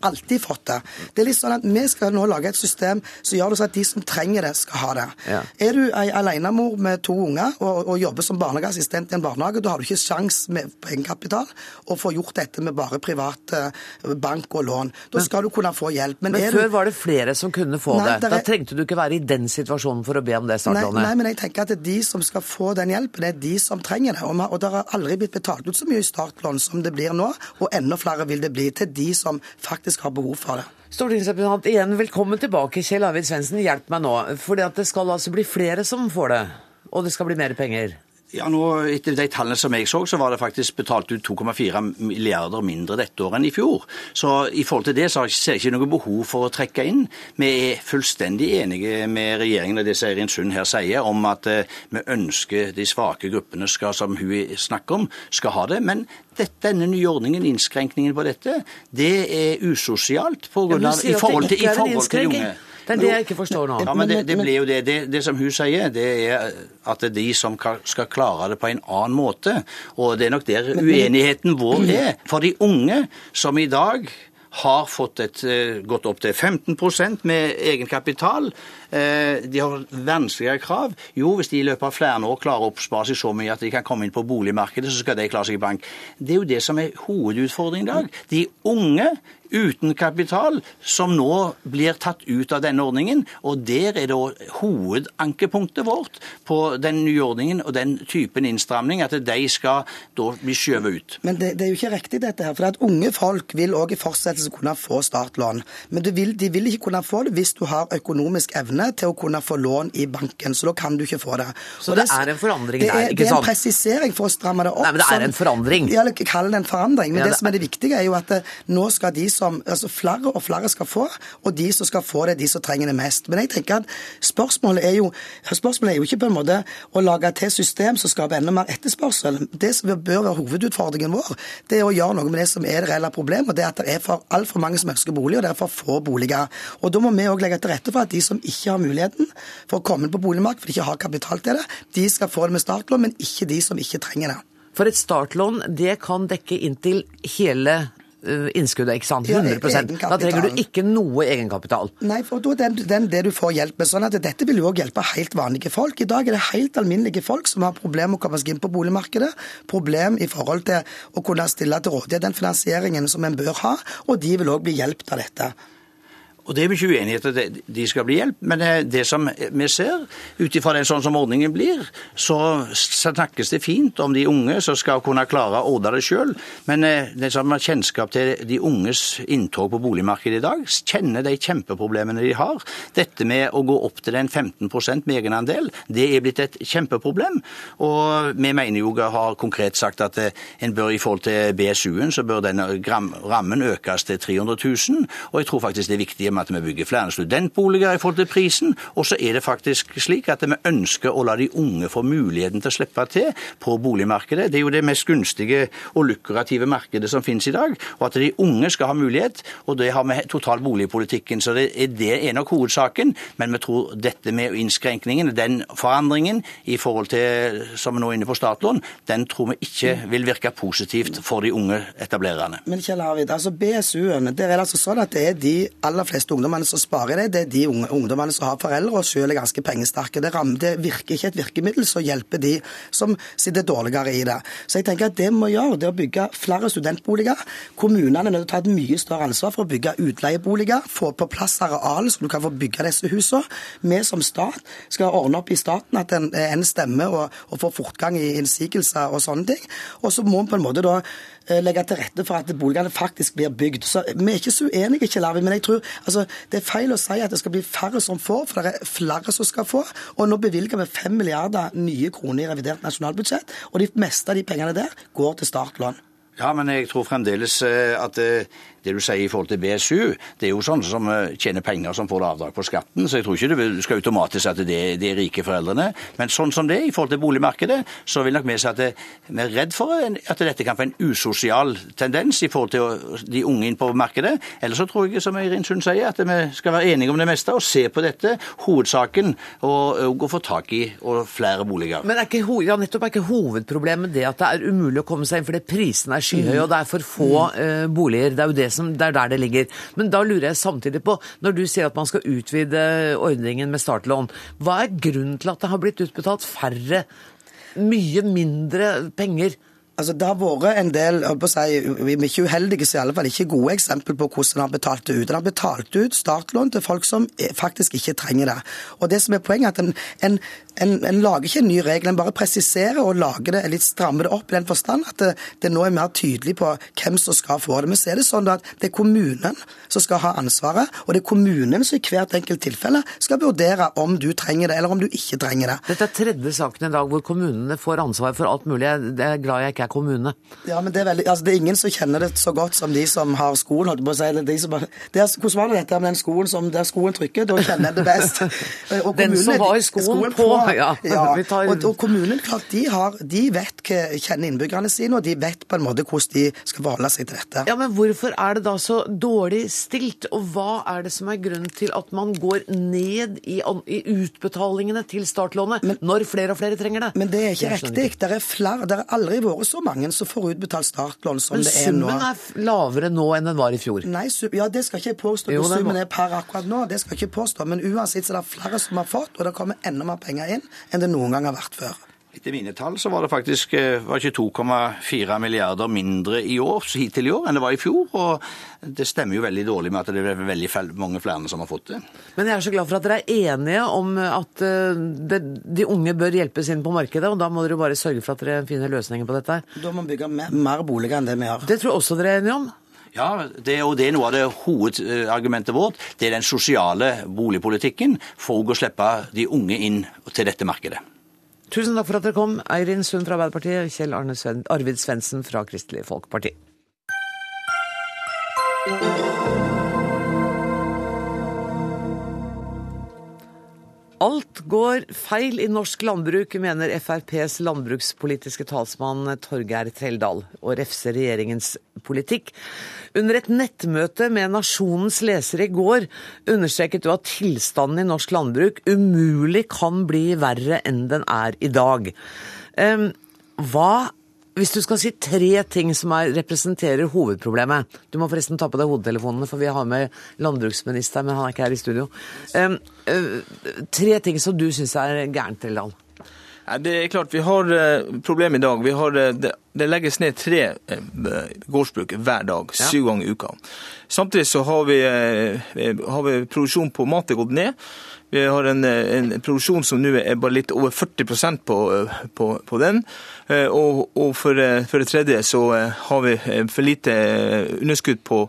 alltid fått det. Det er litt sånn at Vi skal nå lage et system som gjør det sånn at de som trenger det, skal ha det. Ja. Er du ei alenemor med to unger og, og, jobber som barnehageassistent i en barnehage, da har du ikke sjans med egenkapital å få gjort dette med bare privat eh, bank og lån. Da skal du kunne få hjelp. Men, men før du... var det flere som kunne få nei, det. Da trengte du ikke være i den situasjonen for å be om det startlånet. Nei, nei, men jeg tenker at det er de som skal få den hjelpen, det er de som trenger det. Og, og det har aldri blitt betalt ut så mye i startlån som det blir nå, og enda flere vil det bli til de som som faktisk har behov for det. Stortingsrepresentant, igjen velkommen tilbake. Kjell Arvid Svendsen, hjelp meg nå. For det skal altså bli flere som får det, og det skal bli mer penger? Ja, nå, Etter de tallene som jeg så, så var det faktisk betalt ut 2,4 milliarder mindre dette året enn i fjor. Så i forhold til det så ser jeg ikke noe behov for å trekke inn. Vi er fullstendig enige med regjeringen og det Eirin Sund her sier, om at eh, vi ønsker de svake gruppene skal, som hun snakker om, skal ha det. Men dette, denne nye ordningen, innskrenkningen på dette, det er usosialt på grunn av, i forhold til, i forhold til de unge. Det er det jeg ikke forstår nå. Ja, men det, det blir jo det. det. det. som hun sier, det er at det er de som skal klare det på en annen måte. Og det er nok der uenigheten vår er. For de unge som i dag har fått et, eh, gått opp til 15% med egenkapital. Eh, de har vanskeligere krav. Jo, hvis de i løpet av flere år klarer å oppspare seg så mye at de kan komme inn på boligmarkedet, så skal de klare seg i bank. Det er jo det som er hovedutfordringen i dag. De unge uten kapital som nå blir tatt ut av denne ordningen. Og der er da hovedankepunktet vårt på den nye ordningen og den typen innstramning, at de skal da bli skjøvet ut. Men det, det, er jo ikke riktig dette her. For at unge folk vil òg i fortsettelse kunne få startlån. Men vil, de vil, ikke kunne få det hvis du har økonomisk evne til å kunne få lån i banken. Så da kan du ikke få det. Så det, det, er en forandring der, ikke sant? Det er en presisering for å stramme det opp. Nei, men det er en forandring. Ja, kall det en forandring. Men ja, det, det som er det viktige, er jo at eh, nå skal de som altså Flere og flere skal få, og de som skal få det, er de som trenger det mest. Men jeg tenker at spørsmålet er jo, spørsmålet er jo ikke på en måte å lage til system som skaper enda mer etterspørsel. Det som bør være hovedutfordringen vår, det er å gjøre noe med det som er det reelle problemet. og Det er at det er for altfor mange som ønsker bolig, og det er for få boliger. Og Da må vi òg legge til rette for at de som ikke har muligheten for å komme inn på boligmarkedet, for de ikke har kapital til det, de skal få det med startlån, men ikke de som ikke trenger det. For et startlån det kan dekke inntil hele eh, innskuddet, ikke sant? 100 ja, Da trenger du ikke noe egenkapital. Nei, for da er det det du får hjelp med. sånn at Dette vil jo òg hjelpe helt vanlige folk. I dag er det helt alminnelige folk som har problemer med å komme seg inn på boligmarkedet. Problem i forhold til å kunne stille til rådighet den finansieringen som en bør ha, og de vil òg bli hjulpet av dette. Og Det er ikke uenighet at de skal bli hjelp, men eh, det som vi ser, ut ifra sånn som ordningen blir, så snakkes det fint om de unge som skal kunne klare å ordne det sjøl. Men eh, det som har kjennskap til de unges inntog på boligmarkedet i dag, kjenner de kjempeproblemene de har. Dette med å gå opp til den 15 med egenandel, det er blitt et kjempeproblem. Og vi mener jo, har konkret sagt at eh, en bør i forhold til BSU-en, så bør denne rammen økes til 300 000. Og jeg tror faktisk det er viktig med at vi bygger flere studentboliger i forhold til prisen. Og så er det faktisk slik at vi ønsker å la de unge få muligheten til å slippe til på boligmarkedet. Det er jo det mest gunstige og lukrative markedet som finnes i dag. Og at de unge skal ha mulighet, og det har vi total boligpolitikken. Så det er, det er nok hovedsaken. Men vi tror dette med innskrenkningen, den forandringen i forhold til som vi nå er inne på startlån, den tror vi ikke vil virke positivt for de unge etablererne. Men Kjell Arvid, altså BSU-ene, der er det altså sånn at det er de aller fleste fleste ungdommene som sparer det, det er de unge, ungdommene som har foreldre og selv er ganske pengesterke. Det, rammer, det virker ikke et virkemiddel som hjelper de som sitter dårligere i det. Så jeg tenker at det vi må gjøre, det er å bygge flere studentboliger. Kommunene er nødt til å ta et mye større ansvar for å bygge utleieboliger, få på plass areal så du kan få bygge disse husene. Vi som stat skal ordne opp i staten at en, en stemmer og, og får fortgang i innsigelser og sånne ting. Og så må vi på en måte da Eh, legge til rette for at boligene faktisk blir bygd. Så Vi er ikke så uenige, Kjell Arvid, men jeg tror altså, det er feil å si at det skal bli færre som får, for det er flere som skal få. Og nå bevilger vi 5 milliarder nye kroner i revidert nasjonalbudsjett, og de meste av de pengene der går til startlån. Ja, men jeg tror fremdeles eh, at eh, det du sier i forhold til BSU, det er jo sånne som eh, tjener penger som får avdrag på skatten, så jeg tror ikke du skal automatisk at det, det er rike foreldrene. Men sånn som det er i forhold til boligmarkedet, så vil nok vi si at vi er redd for at dette kan få en usosial tendens i forhold til de unge inn på markedet. Eller så tror jeg, som Eirin Sund sier, at vi skal være enige om det meste og se på dette, hovedsaken, og, og få tak i og flere boliger. Men er ikke, ja, nettopp er ikke hovedproblemet det at det er umulig å komme seg inn fordi prisene er skyhøye, mm. og det er for få mm. boliger? Det er jo det som, det er der det ligger. Men da lurer jeg samtidig på, når du sier at man skal utvide ordningen med startlån, hva er grunnen til at det har blitt utbetalt færre, mye mindre penger Altså, Det har vært en del si, ikke uheldige, så i alle fall ikke gode eksempel på hvordan han det ut. Han har betalt ut startlån til folk som faktisk ikke trenger det. Og det som er Poenget er at en, en, en, en lager ikke en ny regel, en bare presiserer og lager det, litt strammer det opp i den forstand at det, det, nå er mer tydelig på hvem som skal få det. Men så er det sånn at det er kommunen som skal ha ansvaret, og det er kommunen som i hvert enkelt tilfelle skal vurdere om du trenger det, eller om du ikke trenger det. Dette er tredje saken i dag hvor kommunene får ansvar for alt mulig. Jeg er glad jeg ikke er hver kommune. Ja, men det er, veldig, altså, det er ingen som kjenner det så godt som de som har skoen. holdt på å si. Eller de som, bare, det er, hvordan var det dette med den skoen som, der skoen trykker? Da kjenner en det best. Og den som har skoen, skoen på. på. Ja. ja. Og, og, kommunen klart, de, har, de vet hva, kjenner innbyggerne sine, og de vet på en måte hvordan de skal forholde seg til dette. Ja, Men hvorfor er det da så dårlig stilt, og hva er det som er grunnen til at man går ned i, i utbetalingene til startlånet men, når flere og flere trenger det? Men det er ikke riktig. Det er, flere, det har aldri vært så mange som får utbetalt startlån som det er nå. Men summen er lavere nå enn den var i fjor? Nei, ja, det skal ikke jeg påstå. Jo, summen er per akkurat nå, det skal jeg ikke påstå. Men uansett så er det flere som har fått, og det kommer enda mer penger inn enn det noen gang har vært før. Etter mine tall så var det faktisk eh, var ikke 2,4 milliarder mindre i år, hittil i år enn det var i fjor. Og det stemmer jo veldig dårlig med at det er veldig mange flere som har fått det. Men jeg er så glad for at dere er enige om at eh, det, de unge bør hjelpes inn på markedet, og da må dere bare sørge for at dere finner løsninger på dette. Da må vi bygge mer, mer boliger enn det vi har. Det tror jeg også dere er enige om. Ja, det, og det er noe av det hovedargumentet vårt. Det er den sosiale boligpolitikken for å slippe de unge inn til dette markedet. Tusen takk for at dere kom, Eirin Sund fra Arbeiderpartiet, Kjell Arne Sven Arvid Svendsen fra Kristelig Folkeparti. Alt går feil i norsk landbruk, mener FrPs landbrukspolitiske talsmann Torgeir Treldal, og refser regjeringens politikk. Under et nettmøte med Nasjonens lesere i går understreket du at tilstanden i norsk landbruk umulig kan bli verre enn den er i dag. Hva hvis du skal si tre ting som er, representerer hovedproblemet Du må forresten ta på deg hodetelefonene, for vi har med landbruksministeren, men han er ikke her i studio. Um, uh, tre ting som du syns er gærent, Trilldal? Det er klart, Vi har uh, problem i dag. Har, uh, det, det, legges ned tre gårdsbruk hver dag, ja. syv ganger i uka. Samtidig så har vi, har vi produksjon på mat er gått ned. Vi har en, en produksjon som nå er bare litt over 40% på, på, på den. Eh, og, og for, eh, for, det tredje så eh, har vi for lite underskudd på,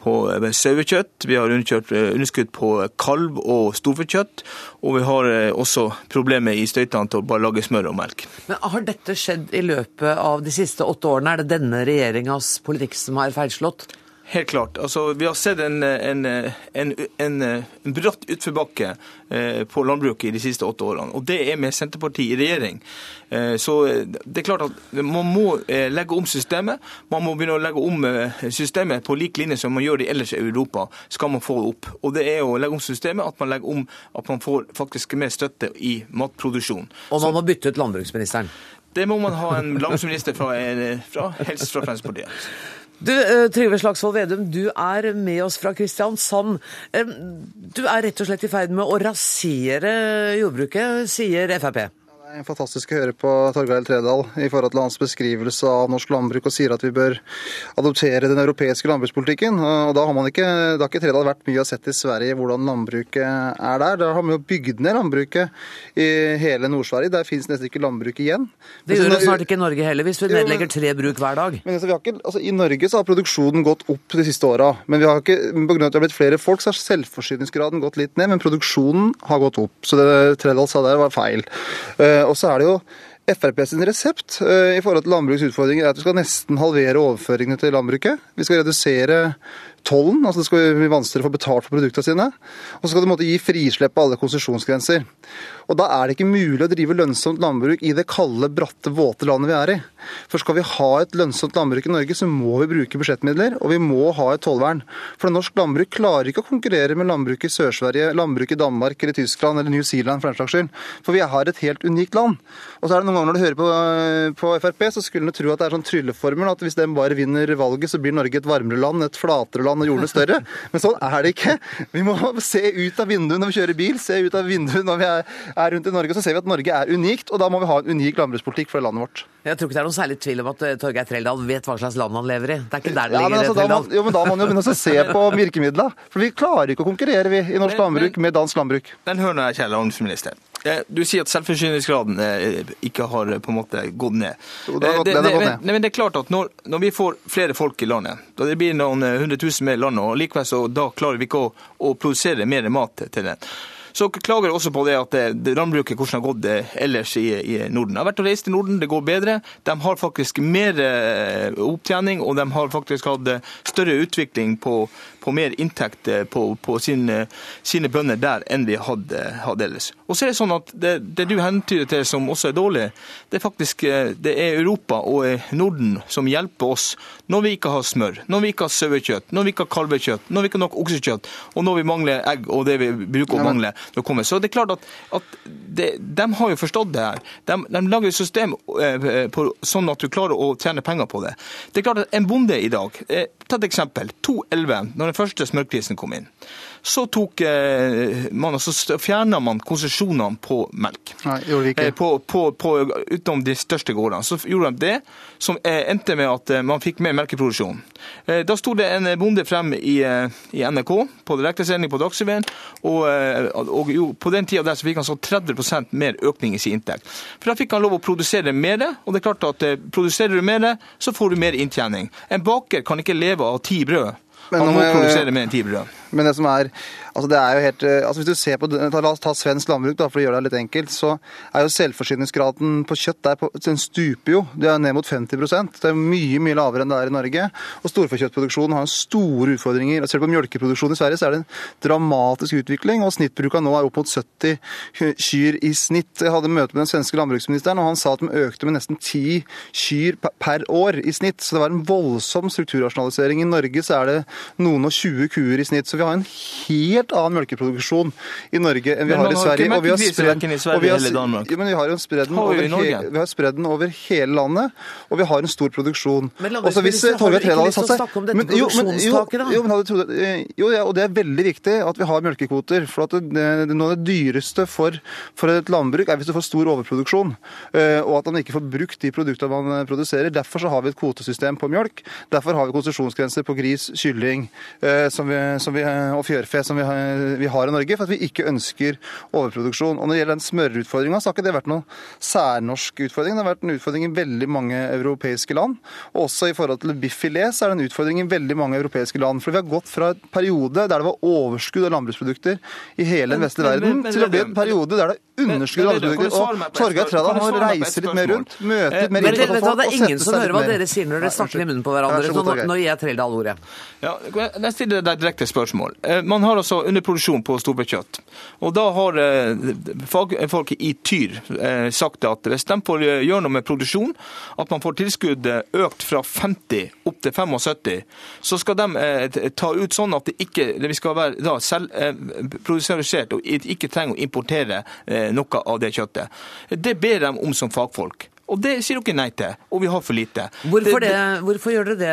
på sauekjøtt. Vi har underskudd på kalv- og storfekjøtt. Og vi har også problemer i støytene til å bare lage smør og melk. Men Har dette skjedd i løpet av de siste åtte årene? Er det denne regjeringas politikk som har feilslått? Helt klart. Altså, vi har sett en, en, en, en bratt utforbakke eh, på landbruket i de siste åtte årene. Og det er med Senterpartiet i regjering. Eh, så det er klart at man må eh, legge om systemet. Man må begynne å legge om systemet på lik linje som man gjør det ellers i Europa, skal man få det opp. Og det er å legge om systemet at man legger om at man får faktisk mer støtte i matproduksjon. Og man må bytte ut landbruksministeren? Det må man ha en landbruksminister fra, fra helst fra Fremskrittspartiet. Du, eh, Trygve Slagsvold Vedum, du er med oss fra Kristiansand. Du er rett og slett i ferd med å rasere jordbruket, sier Frp. Fantastisk å høre på Torgeir Tredal i forhold til hans beskrivelse av norsk landbruk, og sier at vi bør adoptere den europeiske landbrukspolitikken. Og Da har man ikke, da har ikke Tredal vært mye og sett i Sverige hvordan landbruket er der. Da har man jo bygd ned landbruket i hele Nord-Sverige. Der finnes nesten ikke landbruk igjen. Det gjør det snart ikke i Norge heller, hvis vi nedlegger tre bruk hver dag. Men altså, ikke, altså, I Norge så har produksjonen gått opp de siste åra. Men vi har ikke, pga. at det har blitt flere folk, så har selvforsyningsgraden gått litt ned. Men produksjonen har gått opp. Så det Tredal sa der var feil. Uh, og så er det jo Frp sin resept eh, i forhold til landbrukets utfordringer er at vi skal nesten halvere overføringene til landbruket. Vi skal redusere tollen, altså det skal bli vanskeligere å få betalt for produktene sine. Og så skal det måtte gi frislepp på alle konsesjonsgrenser. Og Da er det ikke mulig å drive lønnsomt landbruk i det kalde, bratte, våte landet vi er i. For skal vi ha et lønnsomt landbruk i Norge, så må vi bruke budsjettmidler, og vi må ha et tollvern. For norsk landbruk klarer ikke å konkurrere med landbruk i Sør-Sverige, landbruk i Danmark eller Tyskland eller New Zealand for den slags skyld. For vi har et helt unikt land. Og så er det noen ganger når du hører på, på Frp, så skulle du tro at det er sånn trylleformel at hvis den bare vinner valget, så blir Norge et varmere land, et flatere land og jordene større. Men sånn er det ikke. Vi må se ut av vinduet når vi kjører bil, se ut av vinduet når vi er er rundt i Norge, så ser vi at Norge er unikt, og da må vi ha en unik landbrukspolitikk for landet vårt. Jeg tror ikke det er noen særlig tvil om at eh, Torgeir Treldal vet hva slags land han lever i. Det er ikke der det ja, ligger, altså, da, Treldal. Jo, men da må man jo begynne å se på virkemidla. For vi klarer ikke å konkurrere vi, i norsk landbruk med dansk landbruk. Den hører nå, kjære landbruksminister. Du sier at selvforsyningsgraden eh, ikke har eh, på en måte gått ned. Jo, det, det, det, men, men det er klart at når, når, vi får flere folk i landet, da det blir noen hundre tusen mer i landet, og likevel så da klarer vi ikke å, å produsere mer mat til den. Så klager også på det at det, landbruket hvordan det har gått eh, ellers i, i, Norden. Jeg har vært og reist i Norden, det går bedre. De har faktisk mer eh, opptjening, og de har faktisk hatt eh, større utvikling på, på mer inntekt på, på sine, sine, bønder der enn vi hadde, hadde, ellers. Og så er det sånn at det, det du hentyder til som også er dårlig, det er faktisk det er Europa og Norden som hjelper oss når vi ikke har smør, når vi ikke har sauekjøtt, når vi ikke har kalvekjøtt, når vi ikke har nok oksekjøtt, og når vi mangler egg og det vi bruker å mangle når det kommer. Så det er klart at, at det, de har jo forstått det her. De, de lager et system eh, på, sånn at du klarer å tjene penger på det. Det er klart at en bonde i dag eh, Ta et eksempel. 2,11. Når en første smørkrisen kom inn, så tok eh, man, altså fjerna man konsesjonene på melk. Nei, gjorde vi ikke. Eh, på, på, på, utenom de største gårdene. Så gjorde de det, som endte med at man fikk mer melkeproduksjon. Da sto det en bonde frem i, i NRK på direktesending på Dagsrevyen, og, og jo, på den tida der så fikk han så 30% mer økning i sin inntekt. For Da fikk han lov å produsere mer, og det er klart at produserer du mer, så får du mer inntjening. En baker kan ikke leve av ti brød. Han må produsere mer enn ti brød. Men det som er Altså det er jo helt, eh, altså Hvis du ser på, La oss ta svensk landbruk, da, for å gjøre det litt enkelt. Så er jo selvforsyningsgraden på kjøtt der på, den stuper jo. Det er ned mot 50% Det er mye mye lavere enn det er i Norge. Og storfekjøttproduksjonen har store utfordringer. og selv på melkeproduksjonen i Sverige, så er det en dramatisk utvikling. og Snittbruka nå er opp mot 70 kyr i snitt. Jeg hadde møte med den svenske landbruksministeren, og han sa at de økte med nesten 10 kyr per år i snitt. Så det var en voldsom strukturrasjonalisering. I Norge så er det noen og 20 kuer i snitt. Så vi har en helt annen melkeproduksjon i Norge enn vi har i Sverige. Og vi har spredd, den, over, hele landet, og vi har en stor produksjon. Men Også hvis Torgeir Trældal hadde satt seg jo, men, jo, jo, men hadde trodd, jo, ja, og det er veldig viktig at vi har melkekvoter. For at det, det, noe av det dyreste for, for, et landbruk er hvis du får stor overproduksjon, eh, og at man ikke får brukt de produktene man produserer. Derfor så har vi et kvotesystem på mjølk. Derfor har vi konsesjonsgrenser på gris, kylling som vi, som vi, og fjørfe som vi har vi har i Norge, for at vi ikke ønsker overproduksjon. Og Når det gjelder den smørutfordringa, så har ikke det vært noen særnorsk utfordring. Det har vært en utfordring i veldig mange europeiske land. Og også i forhold til biffilet så er det en utfordring i veldig mange europeiske land. For vi har gått fra en periode der det var overskudd av landbruksprodukter i hele den vestlige verden, til å bli en periode der det er underskudd av landbruksprodukter. Og Torgeir Trædal må reise litt mer rundt, møte litt mer internasjonalt Det er ingen som hører hva dere sier når dere snakker i munnen på hverandre. Så nå, gir jeg Trældal ordet. Ja, jeg stiller deg direkte spørsmål. Eh, man har altså underproduksjon på storfekjøtt. Og da har eh, fagfolk i Tyr eh, sagt at hvis de får gjøre noe med produksjon, at man får tilskuddet økt fra 50 opp til 75, så skal de ta ut sånn at det ikke det skal være da selvprodusert og ikke trenger å importere noe av det kjøttet. Det ber de om som fagfolk. Og det sier dere nei til, og vi har for lite. Hvorfor, det, hvorfor gjør dere det?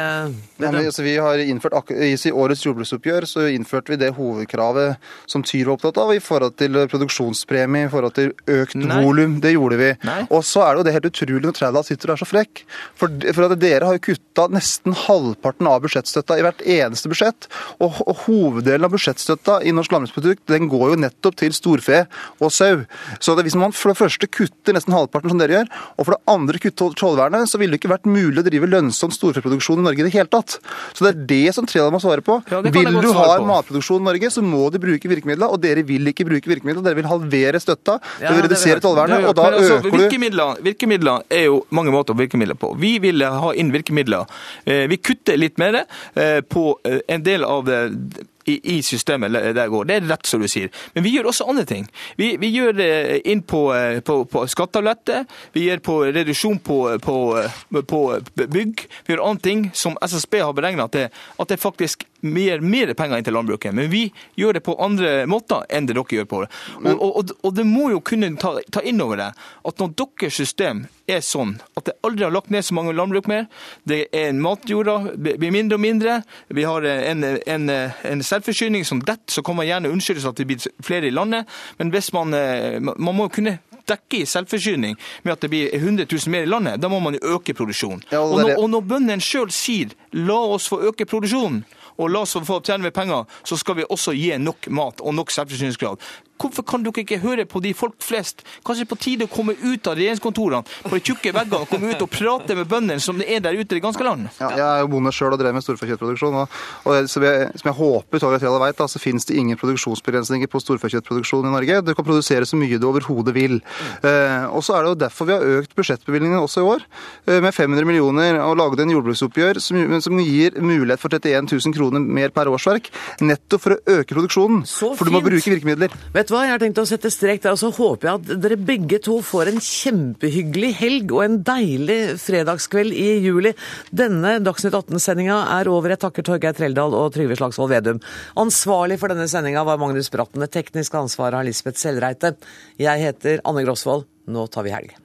Ja, men, altså, vi har innført, I årets jordbruksoppgjør så innførte vi det hovedkravet som Tyr var opptatt av, i forhold til produksjonspremie, i forhold til økt volum. Det gjorde vi. Nei. Og så er det jo det helt utrolig når Trældal sitter og er så frekk. For, for at dere har jo kutta nesten halvparten av budsjettstøtta i hvert eneste budsjett. Og, og hoveddelen av budsjettstøtta i norsk landbrukspolitikk den går jo nettopp til storfe og sau. Så det, hvis man for det første kutter nesten halvparten som dere gjør, og for det andre kutte tollvernet, så ville det ikke vært mulig å drive lønnsom storfeproduksjon i Norge i det hele tatt. Så det er det som Trældal må svare på. Ja, vil du ha en matproduksjon i Norge, så må du bruke virkemidler, og dere vil ikke bruke virkemidler. Dere vil halvere støtta, ja, dere vil redusere tollvernet, og da altså, øker du Virkemidler er jo mange måter å virkemidler på. Vi vil ha inn virkemidler. Eh, vi kutter litt mer eh, på eh, en del av det i, i systemet der går. Det er rett som du sier. Men vi gjør også andre ting. Vi, vi gjør inn på, eh, på, på skattelette, vi gjør på reduksjon på, på, på, bygg. Vi gjør andre ting som SSB har beregna at, at, det faktisk gir mer penger inn til landbruket. Men vi gjør det på andre måter enn det dere gjør på det. Og, og, og det må jo kunne ta, ta inn over det at når deres system er sånn at det aldri har lagt ned så mange landbruk mer, det er matjorda blir mindre og mindre, vi har en, en, en selvforsyning som detter, så kan man gjerne unnskylde seg at det blir flere i landet. Men hvis man, eh, man må jo kunne dekke i selvforsyning med at det blir 100 000 mer i landet, da må man jo øke produksjonen. Ja, og, når, og når bøndene sjøl sier la oss få øke produksjonen, og la oss få tjene penger, så skal vi også gi nok mat og nok selvforsyningsgrad. Hvorfor kan dere ikke høre på de folk flest? Kanskje på tide å komme ut av regjeringskontorene på de tjukke veggene og komme ut og prate med bøndene som det er der ute i det ganske land? Ja, jeg er jo bonde sjøl og drev med storfekjøttproduksjon. Og, og som, jeg, som, jeg, håper Torgeir vet, så finnes det ingen produksjonsbegrensninger på storfekjøttproduksjon i Norge. Du kan produsere så mye du overhodet vil. Eh, og så er det jo derfor vi har økt budsjettbevilgningene også i år, eh, med 500 millioner, og laget en jordbruksoppgjør som, som, gir mulighet for 31 000 kroner mer per årsverk, nettopp for å øke produksjonen. Så for du må bruke virkemidler. Vet Vet du hva, jeg har tenkt å sette strek der, og så håper jeg at dere begge to får en kjempehyggelig helg og en deilig fredagskveld i juli. Denne Dagsnytt 18-sendinga er over. Jeg takker Torgeir Treldal og Trygve Slagsvold Vedum. Ansvarlig for denne sendinga var Magnus Bratten. Det tekniske ansvaret har Lisbeth Selreite. Jeg heter Anne Grosvold. Nå tar vi helg.